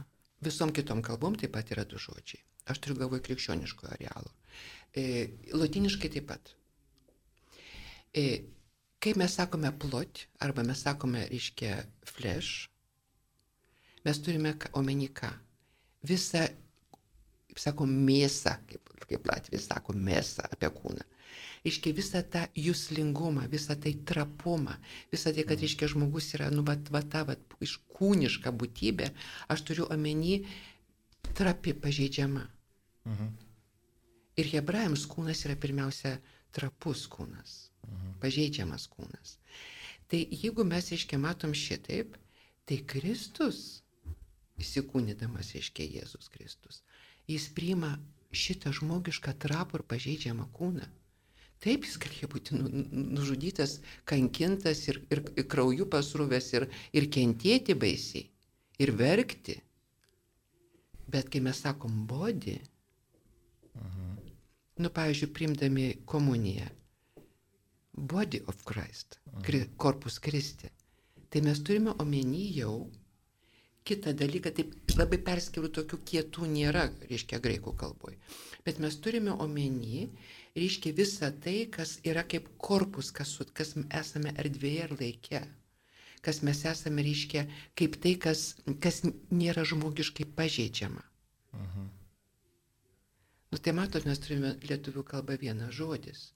Visom kitom kalbom taip pat yra du žodžiai. Aš turiu galvoje krikščioniškojo arealo. E, Latiniškai taip pat. E, kai mes sakome plot, arba mes sakome, reiškia, flesh, mes turime omeny ką? Visą, kaip sako, mėsą, kaip, kaip Latvijas sako, mėsą apie kūną. Iškia visą tą jūslingumą, visą tai trapumą, visą tai, kad, reiškia, žmogus yra, nu, vat, vat, ta, vat, iš kūniška būtybė, aš turiu omeny trapi pažeidžiama.
Mhm.
Ir hebrajams kūnas yra pirmiausia trapus kūnas, pažeidžiamas kūnas. Tai jeigu mes, reiškia, matom šitaip, tai Kristus, įsikūnydamas, reiškia, Jėzus Kristus, jis priima šitą žmogišką trapų ir pažeidžiamą kūną. Taip jis galėjo būti nu- nu- nužudytas, kankintas ir, ir, ir krauju pasruvęs ir, ir kentėti baisiai, ir verkti. Bet kai mes sakom body, nu, pavyzdžiui, primdami komuniją, body of Christ, kri, korpus Kristi, tai mes turime omeny jau kitą dalyką, taip labai perskirų tokių kietų nėra, reiškia, graikų kalboje. Bet mes turime omeny, reiškia, visą tai, kas yra kaip korpus, kas, kas esame erdvėje ir laike. Kas mes esame, reiškia, kaip tai, kas, kas nėra žmogiškai pažeidžiama. Nu tai matot, mes turime lietuvių kalbą vieną žodis.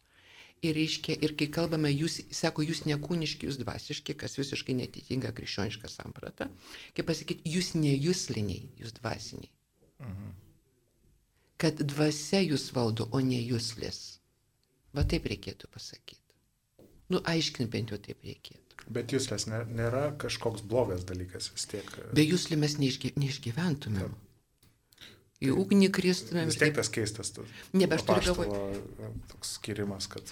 Ir, reiškia, ir kai kalbame, jūs, sako, jūs nekūniški, jūs dvasiški, kas visiškai netitinka krikščionišką sampratą. Kaip pasakyti, jūs nejusliniai, jūs dvasiniai. Kad dvasia jūs valdo, o ne jūslis. Va taip reikėtų pasakyti. Nu, aiškint bent jau taip reikėtų.
Bet jūslės nė- nėra kažkoks blogas dalykas vis tiek.
Be jūsli mes neišgy, neišgyventumėm. Į ugnį kristumėm.
Vis
ir
tiek
taip-
tas keistas. tas
Ne, bet aš turiu
apaštalo, Toks skirimas, kad...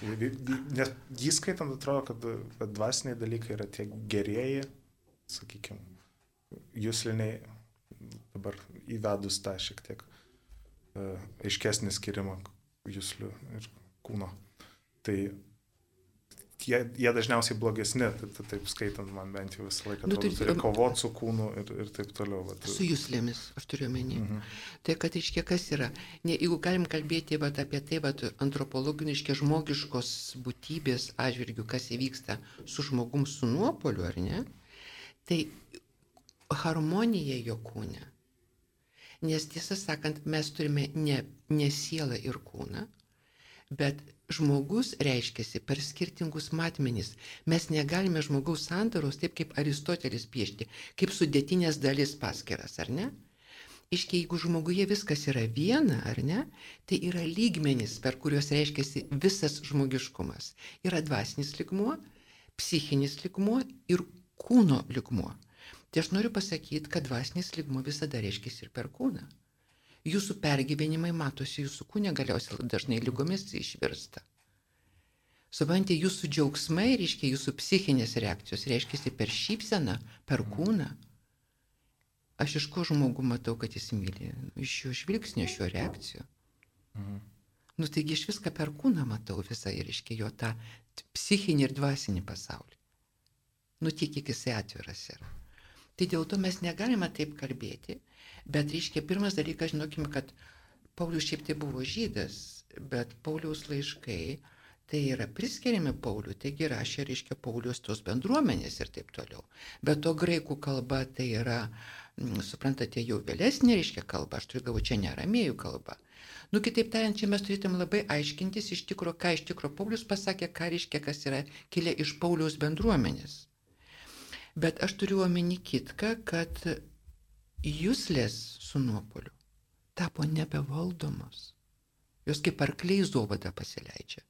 Nes jį skaitant atrodo, kad, dvasiniai dalykai yra tie gerieji, sakykime, jūsliniai, dabar įvedus tą šiek tiek aiškesnį skirimą jūslių ir kūno. Tai jie, jie dažniausiai blogesni, tai, tai taip skaitant man bent jau visą laiką
Nu, tai-
turi kovoti su kūnu ir, ir taip toliau. Vat.
Su jūslėmis, aš turiu menį.
Mhm.
Tai kad iškia kas yra, ne, jeigu galim kalbėti vat, apie tai, vat, antropologiniškai žmogiškos būtybės atžvilgių, kas įvyksta su žmogum su nuopoliu, ar ne, tai harmonija jo kūne. Nes tiesą sakant, mes turime ne, ne sielą ir kūną, bet žmogus reiškiasi per skirtingus matmenis. Mes negalime žmogaus sandaros taip kaip Aristotelis piešti, kaip sudėtinės dalis paskiras, ar ne? Iškiai, jeigu žmoguje viskas yra viena, ar ne, tai yra lygmenys, per kuriuos reiškiasi visas žmogiškumas. Yra dvasinis ligmuo, psichinis ligmuo ir kūno ligmuo. Tai aš noriu pasakyti, kad dvasinis ligmuo visada reiškiasi ir per kūną. Jūsų pergyvenimai matosi jūsų kūne, galiausiai dažnai lygomis išvirsta. Suprantate, jūsų džiaugsmai reiškia jūsų psichinės reakcijos, reiškia per šypseną, per kūną. Aš iš ko žmogų matau, kad jis myli? Iš jo žvilgsnio, iš jo reakcijų.
Mhm.
Nu taigi aš viską per kūną matau visą ir reiškia jo tą psichinį ir dvasinį pasaulį. Nu tiek, kiek jisai atviras yra. Tai dėl to mes negalime taip kalbėti, bet reiškia pirmas dalykas, žinokime, kad Paulius šiaip tai buvo žydas, bet Pauliaus laiškai tai yra priskiriami Pauliui, taigi rašė, reiškia, Paulius tos bendruomenės ir taip toliau. Bet to graikų kalba tai yra, mm, suprantate, jau vėlesnė, reiškia, kalba, aš turiu galvo, čia neramėjų kalba. Nu, kitaip tariant, čia mes turėtum labai aiškintis iš tikrųjų, ką iš tikrųjų Paulius pasakė, ką reiškia, kas yra kilę iš Pauliaus bendruomenės. Bet aš turiu omeny kitką, kad jūslės su nuopoliu tapo nebevaldomos. Jos kaip arkliai zovada pasileidžia.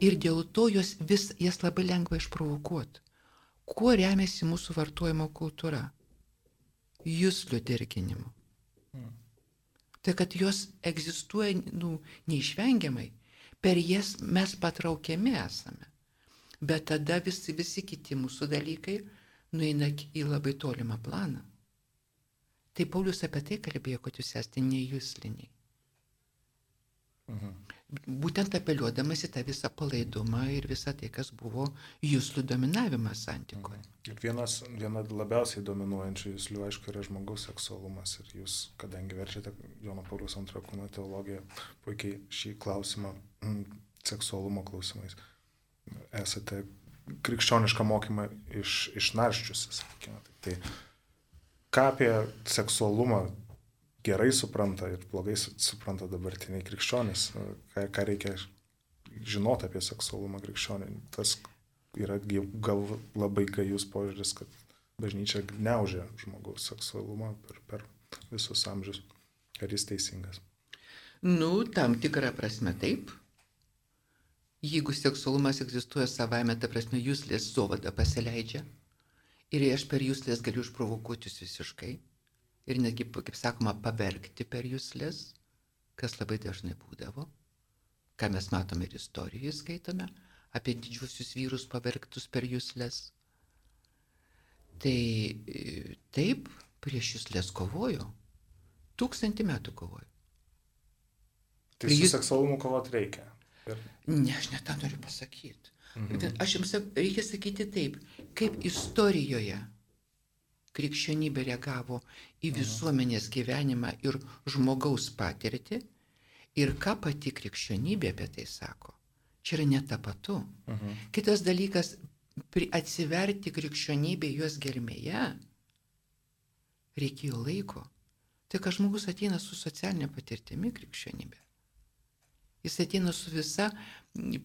Ir dėl to jos vis, jas labai lengva išprovokuoti. Kuo remiasi mūsų vartojimo kultūra? jūslių dirginimu. Tai kad jos egzistuoja nu, neišvengiamai, per jas mes patraukiami esame. Bet tada visi, visi kiti mūsų dalykai nueina į labai tolimą planą. Tai Paulius apie tai kalbėjo, kad jūs esate nejusliniai.
Mhm.
Būtent apeliuodamas į tą visą palaidumą ir visą tai, kas buvo jūsų dominavimas santikoje.
Ir vienas, viena labiausiai dominuojančių jūslių, aišku, yra žmogaus seksualumas. Ir jūs, kadangi verčiate Jono Paulius antrojo kūno teologiją, puikiai šį klausimą, mm, seksualumo klausimais, esate krikščionišką mokymą iš, išnarščiusi, sakykime. Tai ką apie seksualumą gerai supranta ir blogai su- supranta dabartiniai krikščionys, ką, ką reikia žinoti apie seksualumą krikščionį. Tas yra gal labai gajus požiūris, kad bažnyčia gniaužia žmogaus seksualumą per, per visus amžius. Ar jis teisingas?
Nu, tam tikrą prasme taip. Jeigu seksualumas egzistuoja savaime, ta prasme, jūslės sovada pasileidžia. Ir aš per jūslės galiu išprovokuoti jūs visiškai. Ir netgi, kaip sakoma, pavergti per jūslės, kas labai dažnai būdavo. Ką mes matome ir istorijoje skaitome apie didžiuosius vyrus pavergtus per jūslės. Tai e, taip, prieš jūslės kovojo. Tūkstantį metų kovojo.
Tai
Tai
su
jūs-
seksualumu kovoti reikia. Ir,
Ne, aš net tą noriu pasakyti. Mhm. Aš jums reikia sakyti taip, kaip istorijoje krikščionybė reagavo į visuomenės gyvenimą ir žmogaus patirtį ir ką pati krikščionybė apie tai sako. Čia yra netapatu.
mhm.
Kitas dalykas, atsiverti krikščionybė jos gelmėje reikėjo laiko. Tai kad žmogus ateina su socialinė patirtimi krikščionybė. Jis ateina su visa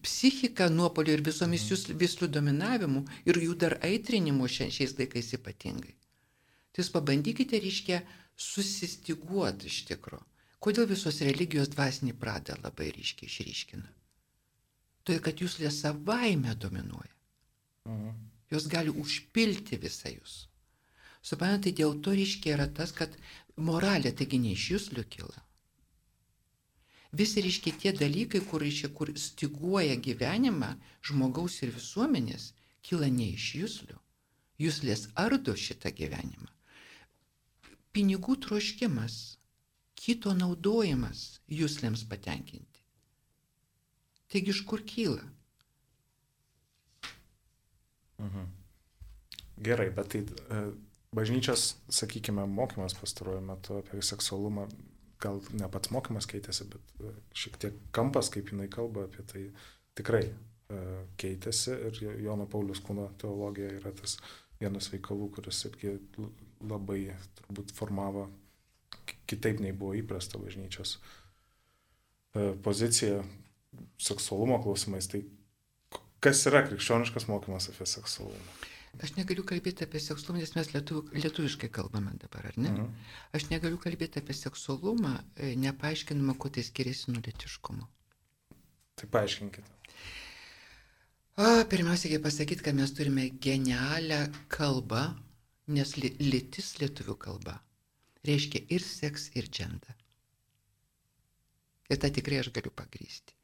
psichika nuopolio ir visomis jūs vislių dominavimu ir jų dar aitrinimu šia- šiais laikais ypatingai. Tai jūs pabandykite, reiškia, susistiguoti iš tikro. Kodėl visos religijos dvasinį pradą labai ryškiai išryškina? Todėl, kad jūs lė savaime dominuoja.
Mhm.
Jos gali užpilti visą jūs. Suprantate, dėl to reiškia yra tas, kad moralė taigi ne iš jūs liukila. Visi reiškia tie dalykai, kur, reiškia, kur stiguoja gyvenimą žmogaus ir visuomenės, kyla ne iš jūslių. Jūslės ardo šitą gyvenimą. Pinigų troškimas, kito naudojimas jūslėms patenkinti. Taigi iš kur kyla?
Gerai, bet tai e, bažnyčios, sakykime, mokymas pastaruoju metu apie seksualumą, gal ne pats mokymas keitėsi, bet e, šiek tiek kampas, kaip jinai kalba apie tai, tikrai e, keitėsi ir Jo- Jono Paulius kūno teologija yra tas vienas veikalų, kuris irgi labai turbūt formavo kitaip nei buvo įprasta bažnyčios e, pozicija seksualumo klausimais. Tai kas yra krikščioniškas mokymas apie seksualumą?
Aš negaliu kalbėti apie seksualumą, nes mes lietuv, lietuviškai kalbame dabar, ar ne?
Mhm.
Aš negaliu kalbėti apie seksualumą, e, nepaaiškinama, kuo tai skiriasi nuo litiškumo.
Tai paaiškinkite.
O, pirmiausia, reikia pasakyti, kad mes turime genialią kalbą, nes li, lytis lietuvių kalba reiškia ir seks, ir dženda. Ir tą tikrai aš galiu pagrysti.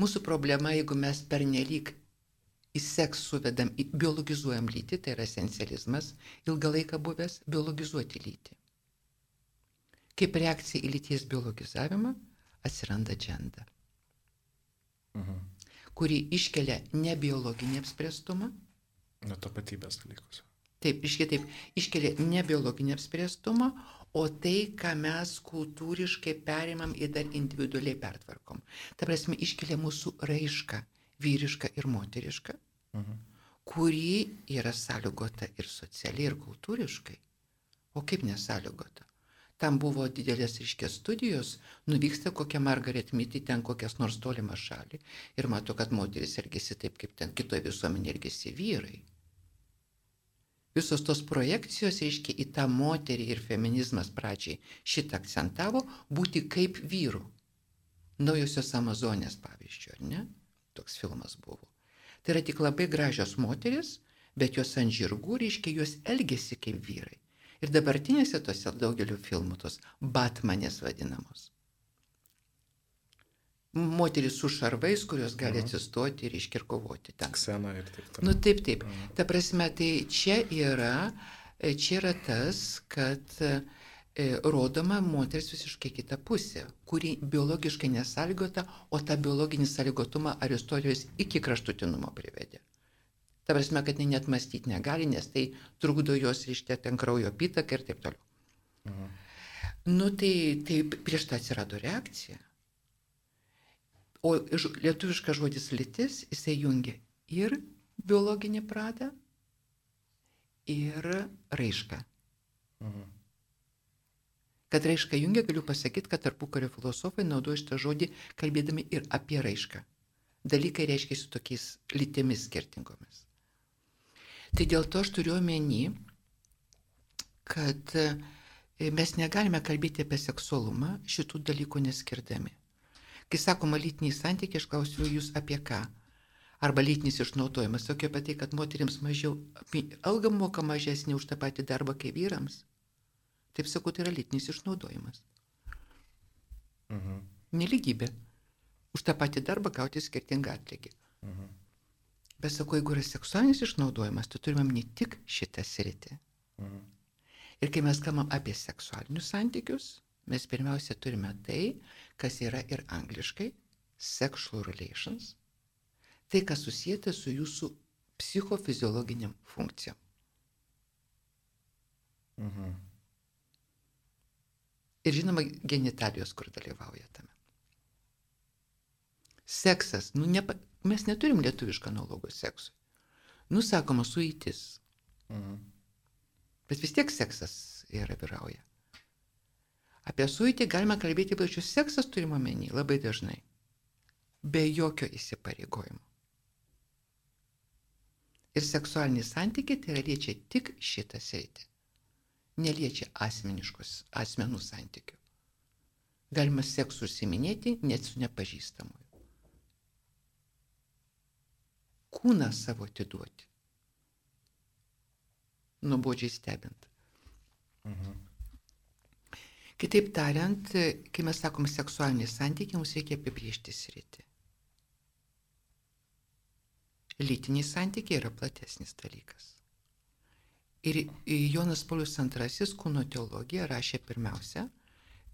Mūsų problema, jeigu mes pernelyg į seks suvedam, į- biologizuojam lytį, tai yra esencializmas, ilgą laiką buvęs biologizuoti lytį. Kaip reakcija į lyties biologizavimą atsiranda dženda,
Mhm.
kuri iškelia ne biologinį apspręstumą,
Nuo tapatybės dalykus.
Taip, iškiai taip, iškelia ne biologinį apspręstumą, o tai, ką mes kultūriškai perimam ir dar individualiai pertvarkom. Ta prasme, iškelia mūsų raišką, vyrišką ir moterišką,
Mhm.
kuri yra sąlygota ir socialiai, ir kultūriškai. O kaip nesąlygota? Tam buvo didelės iškės studijos, nuvyksta kokia Margaret Mitty ten kokias nors tolimą šalį ir mato, kad moteris elgesi taip, kaip ten kitoje visuomenėje elgesi vyrai. Visos tos projekcijos, reiškia, į tą moterį ir feminizmas pradžiai šitą akcentavo būti kaip vyrų. Naujosios Amazonės pavyzdžiui, ar ne? Toks filmas buvo. Tai yra tik labai gražios moteris, bet jos ant žirgų, reiškia, jos elgesi kaip vyrai. Ir dabartinėse tose daugeliu filmų tos Batmanės vadinamos. Moteris su šarvais, kurios gali atsistoti ir iškirkovoti ten.
Ksena ir taip toliau.
Nu taip, taip. Ta prasme, tai čia yra, čia yra tas, kad e, rodoma moters visiškai kita pusė, kuri biologiškai nesalgota, o tą biologinį salgotumą Aristotelis iki kraštutinumo privedė. Ta prasme, kad jinai net mąstyti negali, nes tai trukdo jos ryšte ten kraujo pitaką ir taip toliau.
Mhm.
Nu tai, tai prieš tą atsirado reakcija. O lietuviškas žodis lytis, jisai jungia ir biologinį pradą, ir raišką.
Mhm.
Kad raišką jungia, galiu pasakyti, kad tarpukario filosofai naudoja šitą žodį kalbėdami ir apie raišką. Dalykai reiškia su tokiais lytimis skirtingomis. Tai dėl to aš turiu omeny, kad e, mes negalime kalbėti apie seksualumą šitų dalykų neskirdami. Kai sakoma lytiniai santykiai, aš klausiu jūs apie ką. Arba lytinis išnaudojimas, tokia apie tai, kad moteriams mažiau, alga moka mažesnė už tą patį darbą kaip vyrams. Taip sakau, tai yra lytinis išnaudojimas.
Mhm.
Neligybė. Už tą patį darbą gauti skirtingą atlygį.
Mhm.
Bet sakau, jeigu yra seksualinis išnaudojimas, tai turime ne tik šitą sritį.
Mhm.
Ir kai mes kalbam apie seksualinius santykius, mes pirmiausia turime tai, kas yra ir angliškai sexual relations, tai, kas susijęta su jūsų psichofiziologiniam funkcijom.
Mhm.
Ir žinoma, genitalijos, kur dalyvauja tame. Seksas, nu, nepa, mes neturim lietuvišką analogų seksui. Nusakoma suitis,
Mhm.
bet vis tiek seksas yra vyrauja. Apie suitį galima kalbėti plačius seksas turima menį labai dažnai. Be jokio įsipareigojimo. Ir seksualiniai santykiai tai yra liečia tik šitą sritį. Neliečia asmeniškos asmenų santykių. Galima seksu užsiminėti net su nepažįstamoju. Kūną savo atiduoti. Nubodžiai stebint.
Mhm.
Kitaip tariant, kai mes sakom seksualinį santykį, mums reikia apibriežti sritį. Lytiniai santykiai yra platesnis dalykas. Ir Jonas Paulius II kūno teologiją rašė pirmiausia,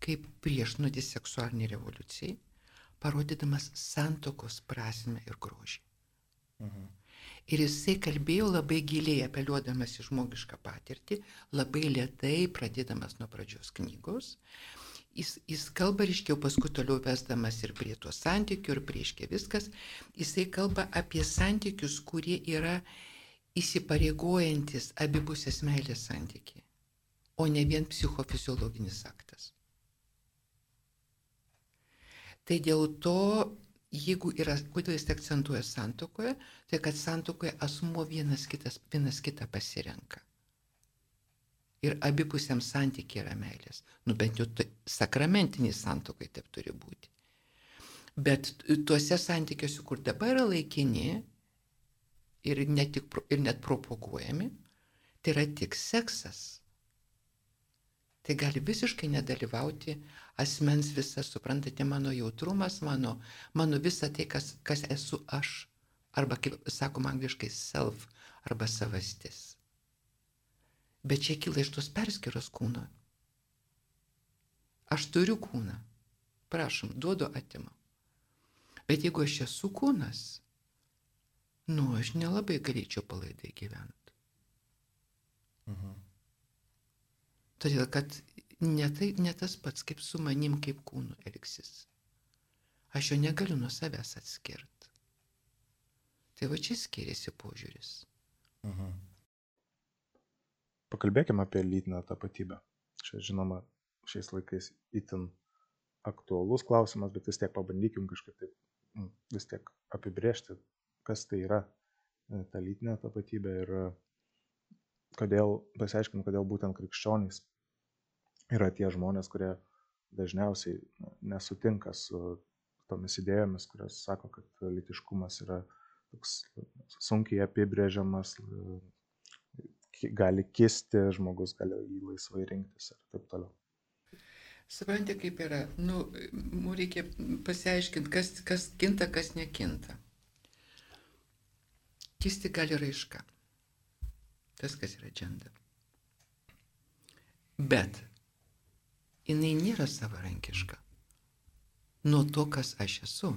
kaip priešnodį seksualiniai revoliucijai, parodydamas santokos prasme ir grožį.
Mhm.
Ir jisai kalbėjo labai giliai, apeliuodamas į žmogišką patirtį, labai lietai, pradėdamas nuo pradžios knygos. Jis, jis kalba, reiškia, paskui toliau vesdamas ir prie to santykių, ir prieškia viskas. Jisai kalba apie santykius, kurie yra įsipareigojantis abipusės meilės santykiai, o ne vien psichofiziologinis aktas. Tai dėl to jeigu yra, kodėl jis akcentuoja santokoje, tai kad santokoje asmuo vienas, kitas, vienas kitą pasirenka. Ir abipusiam santykiai yra meilės. Nu bent jau tai sakramentiniai santokai taip turi būti. Bet tuose santykiuose, kur dabar yra laikini ir, ne tik, ir net propaguojami, tai yra tik seksas. Tai gali visiškai nedalyvauti asmens visas, suprantate, mano jautrumas, mano, mano visa tai, kas, kas esu aš. Arba, kaip sakoma angliškai, self arba savastis. Bet čia kyla iš tos perskiros kūno. Aš turiu kūną. Prašom, duodu atimą. Bet jeigu aš esu kūnas, nu, aš nelabai galėčiau palaidai gyventi.
Mhm.
Todėl, kad ne, tai, ne tas pats kaip su manim, kaip kūnu elgsis. Aš jo negaliu nuo savęs atskirti. Tai va čia skiriasi požiūris.
Mhm.
Pakalbėkime apie lytinę tapatybę. Čia, žinoma, šiais laikais itin aktualus klausimas, bet vis tiek pabandykim kažkaip taip mm, vis tiek apibrėžti, kas tai yra e, ta lytinė tapatybė ir e, kodėl, pasiaiškinti, kodėl būtent krikščionys yra tie žmonės, kurie dažniausiai na, nesutinka su tomis idėjomis, kurios sako, kad lytiškumas yra toks sunkiai apibrėžiamas, gali kisti, žmogus gali jį laisvai rinktis ir taip toliau.
Suprantate, kaip yra. Nu, mums reikia pasiaiškinti, kas, kas kinta, kas nekinta. Kisti gali raiška. Tas, kas yra dženda. Bet jinai nėra savarankiška. Nuo to, kas aš esu.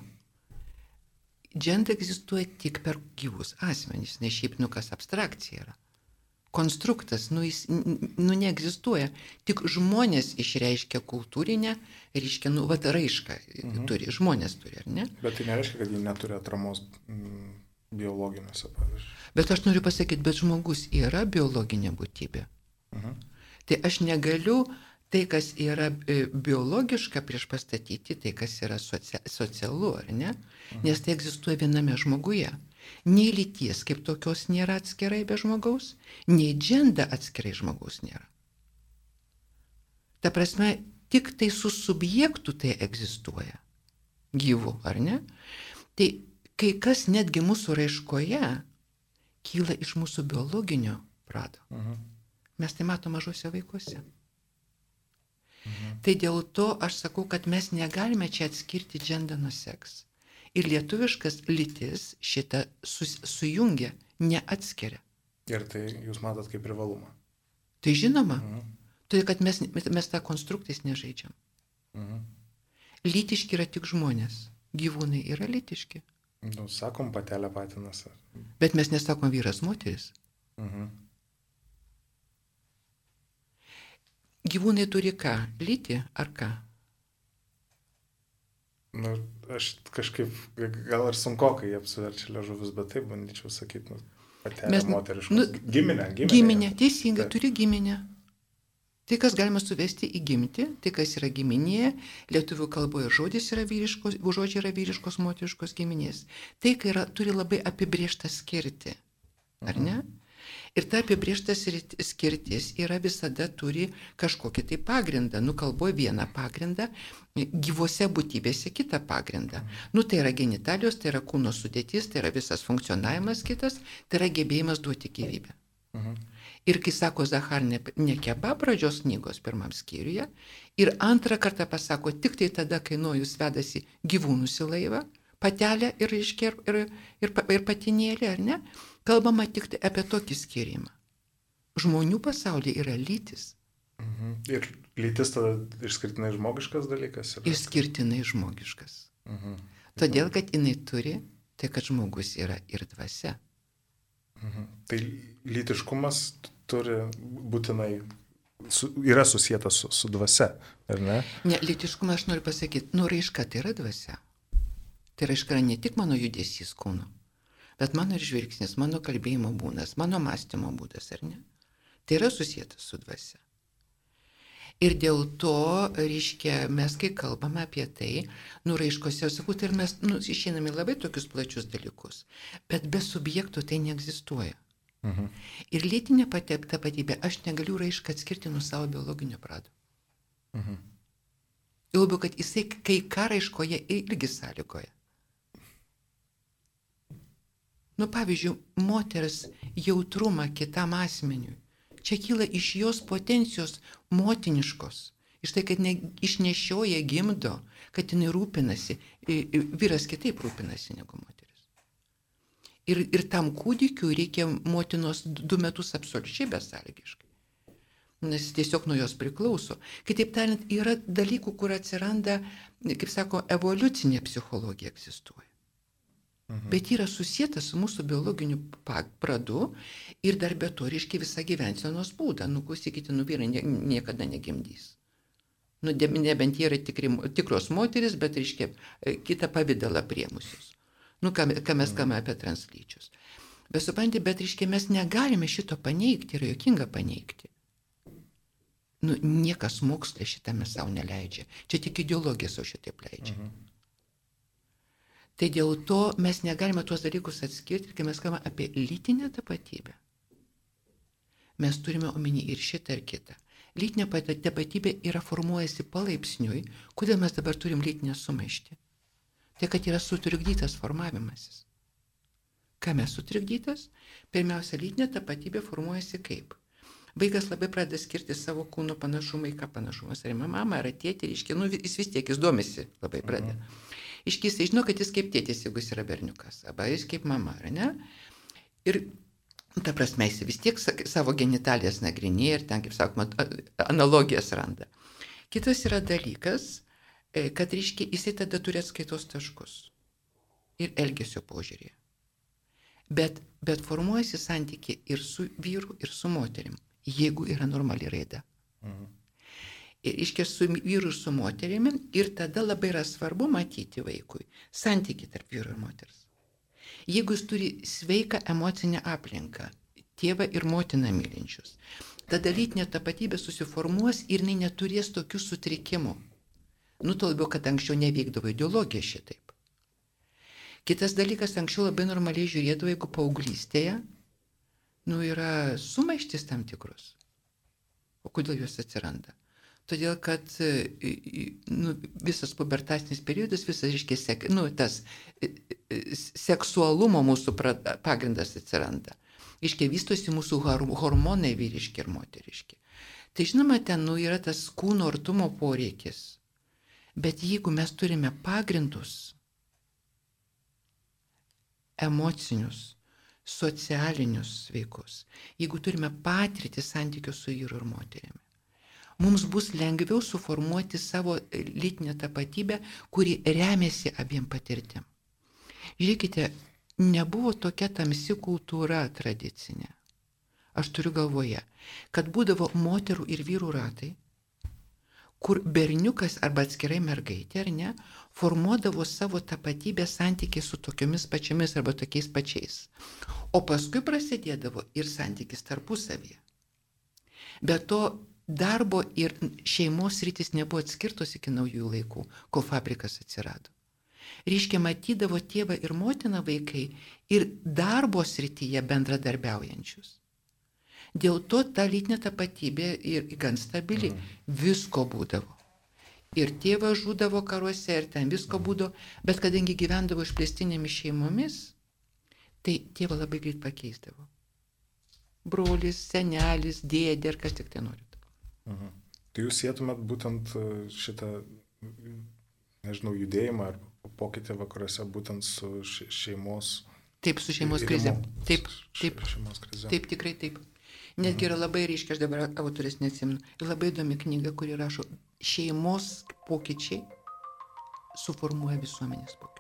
Dženda egzistuoja tik per gyvus asmenys, ne šiaip, nu kas abstrakcija yra. Konstruktas, nu jis nu, neegzistuoja. Tik žmonės išreiškia kultūrinę, reiškia, nu, vat raišką mhm. turi, žmonės turi, ar ne?
Bet tai nereiškia, kad ji neturi atramos biologiniuose, pavyzdžiui.
Bet aš noriu pasakyti, bet žmogus yra biologinė būtybė.
Mhm.
Tai aš negaliu tai, kas yra e, biologiška prieš pastatyti, tai, kas yra socia socialu, ar ne? Nes tai egzistuoja viename žmoguje. Nei lyties kaip tokios nėra atskirai be žmogaus, nei dženda atskirai žmogaus nėra. Ta prasme, tik tai su subjektu tai egzistuoja. Gyvu, ar ne? Tai kai kas netgi mūsų raiškoje kyla iš mūsų biologinio prado.
Mhm.
Mes tai matome mažose vaikuose. Tai dėl to aš sakau, kad mes negalime čia atskirti džendą nuo seks. Ir lietuviškas lytis šitą sus, sujungia, neatskiria.
Ir tai jūs matot kaip privalumą.
Tai žinoma,
Mhm.
todėl kad mes, mes tą konstruktais nežaidžiam.
Mhm.
Lytiški yra tik žmonės, gyvūnai yra lytiški.
Nu, sakom, patelė patinas.
Bet mes nesakom vyras, moteris.
Mhm.
Gyvūnai turi ką? Lytį ar ką?
Nu, aš kažkaip, gal ir sunkokai apsiverčia liežuvis, bet taip bandyčiau sakyti, nu, patelė
Mes-
moteriškos.
nu,
giminė, giminė.
Giminė, teisingai, turi giminę. Tai, kas galima suvesti į gimti, tai, kas yra giminė, lietuvių kalboje žodis yra vyriškos, žodžiai yra vyriškos, moteriškos giminės. Tai, kai yra, turi labai apibrieštą skirti. Ar ne? Ir ta apibriešta skirtis yra visada turi kažkokį tai pagrindą. Nu, kalboje vieną pagrindą, gyvose būtybėse kitą pagrindą. Nu, tai yra genitalijos, tai yra kūno sudėtis, tai yra visas funkcionavimas kitas, tai yra gebėjimas duoti gyvybę.
Mhm.
Ir kai sako Zahar ne, nekeba pradžios knygos pirmam skyriuje, ir antrą kartą pasako tik tai tada, kai nojus vedasi gyvūnus į laivą, patelę ir, reiškia, ir, ir, ir patinėlį, ar ne, kalbama tik tai apie tokį skirimą. Žmonių pasaulyje yra lytis,
Mhm. Ir lytis tada išskirtinai žmogiškas dalykas. yra?
išskirtinai žmogiškas.
Mhm.
Todėl, kad jinai turi, tai kad žmogus yra ir dvasia.
Mhm. Tai lytiškumas turi būtinai, su, yra susijęs su, su dvasia, ar ne?
Ne, lytiškumą aš noriu pasakyti, nu raiška tai yra dvasia. Tai raiška yra ne tik mano judesys kūno, bet mano ir žvilgsnis, mano kalbėjimo būdas, mano mąstymo būdas, ar ne? Tai yra susijęs su dvasia. Ir dėl to, reiškia, mes kai kalbame apie tai, nu raiškose, aš sakau, tai ir mes nu, išeiname labai tokius plačius dalykus, bet be subjektų tai neegzistuoja.
Mhm.
Ir lytinė tapatybė, aš negaliu raišką atskirti nuo savo biologinio prado.
Mhm.
Jau labiau, kad jisai kai ką raiškoje irgi sąlygoja. Nu, pavyzdžiui, moters jautrumą kitam asmeniui. Čia kyla iš jos potencijos motiniškos. Iš tai, kad ne, išnešioja gimdo, kad jinai rūpinasi. Vyras kitaip rūpinasi negu moteris. Ir, ir tam kūdikiu reikia motinos du metus absoliučiai besąlygiškai. Nes tiesiog nuo jos priklauso. Kitaip tariant, yra dalykų, kur atsiranda, kaip sako, evoliucinė psichologija egzistuoja.
Mhm.
Bet yra susijęta su mūsų biologiniu pradu ir dar be to reiškia visą gyvensenos būdą. Nu, klausykite, nu vyrai nie, niekada negimdys. Nu, nebent jie yra tikri, tikros moteris, bet reiškia e, kitą pavydalą priemusius. Nu, ką, ką mes kalbame apie translyčius. Bet suprantate, bet reiškia mes negalime šito paneigti, yra jokinga paneigti. Nu, niekas mokslė šitame savo neleidžia. Čia tik ideologija savo šitaip leidžia.
Mhm.
Tai dėl to mes negalime tuos dalykus atskirti, kai mes kalbame apie lytinę tapatybę. Mes turime omeny ir šitą ir kitą. Lytinė tapatybė yra formuojasi palaipsniui. Kodėl mes dabar turim lytinę sumaištį? Tai kad yra sutrikdytas formavimasis. Ką kame sutrikdytas? Pirmiausia, lytinė tapatybė formuojasi kaip? Vaikas labai pradeda skirti savo kūno panašumą į ką panašumas. Ar į mamą, ar tėtį, reiškia, nu, jis vis tiek, jis domisi labai pradeda. Mhm. Iškis, jis žino, kad jis kaip tėtis, jeigu jis yra berniukas, arba jis kaip mama, ar ne? Ir ta prasme, jis vis tiek savo genitalijas nagrinėja ir ten, kaip sakoma, analogijas randa. Kitas yra dalykas, e, kad, reiškia, jisai tada turi atskaitos taškus ir elgesio požiūrį. Bet, bet formuojasi santykiai ir su vyru, ir su moterim, jeigu yra normali raida. Mhm. Iškės su vyru ir su moterimi ir tada labai yra svarbu matyti vaikui santyki tarp vyru ir moters. Jeigu jis turi sveiką emocinę aplinką, tėvą ir motiną mylinčius, tada lytinė tapatybė susiformuos ir jinai neturės tokių sutrikimų. Nu, to labiau, kad anksčiau nevykdavo ideologija šitaip. Kitas dalykas, anksčiau labai normaliai žiūrėdavo, jeigu paauglystėje, nu, yra sumaištis tam tikrus. O kodėl jos atsiranda? Todėl, kad nu, visas pubertatinis periodas, visas, reiškia, sek, nu, tas seksualumo mūsų pagrindas atsiranda. Iškia, vystosi mūsų hormonai vyriški ir moteriški. Tai žinoma, ten nu, yra tas kūno artumo poreikis. Bet jeigu mes turime pagrindus, emocinius, socialinius sveikus, jeigu turime patirtį santykių su vyru ir moterimi, mums bus lengviau suformuoti savo lytinę tapatybę, kuri remiasi abiem patirtim. Žiūrėkite, nebuvo tokia tamsi kultūra tradicinė. Aš turiu galvoje, kad būdavo moterų ir vyrų ratai, kur berniukas arba atskirai mergaitė, ar ne, formuodavo savo tapatybę santykiai su tokiomis pačiamis arba tokiais pačiais. O paskui prasidėdavo ir santykis tarpusavyje. Be to, darbo ir šeimos rytis nebuvo atskirtos iki naujųjų laikų, kol fabrikas atsirado. Ryškiai matydavo tėvą ir motiną vaikai ir darbo srityje bendradarbiaujančius. Dėl to ta lytinė tapatybė ir gan stabili. Mm. Visko būdavo. Ir tėvas žudavo karuose, ir ten visko būdavo, bet kadangi gyvendavo išplėstinėmis šeimomis, tai tėvą labai greit pakeisdavo. Brolis, senelis, dėdė ir kas tik tai norit.
Mhm. Tai jūs sėtumėt būtent e, šitą, nežinau, judėjimą ar pokytį vakaruose būtent su šeimos.
Taip, su šeimos krize. Taip, taip. Šeimos krize. Taip, tikrai taip. Netgi yra labai ryškiai, aš dabar autorės neatsimenu, labai įdomi knyga, kuri rašo, šeimos pokyčiai suformuoja visuomenės pokyčius.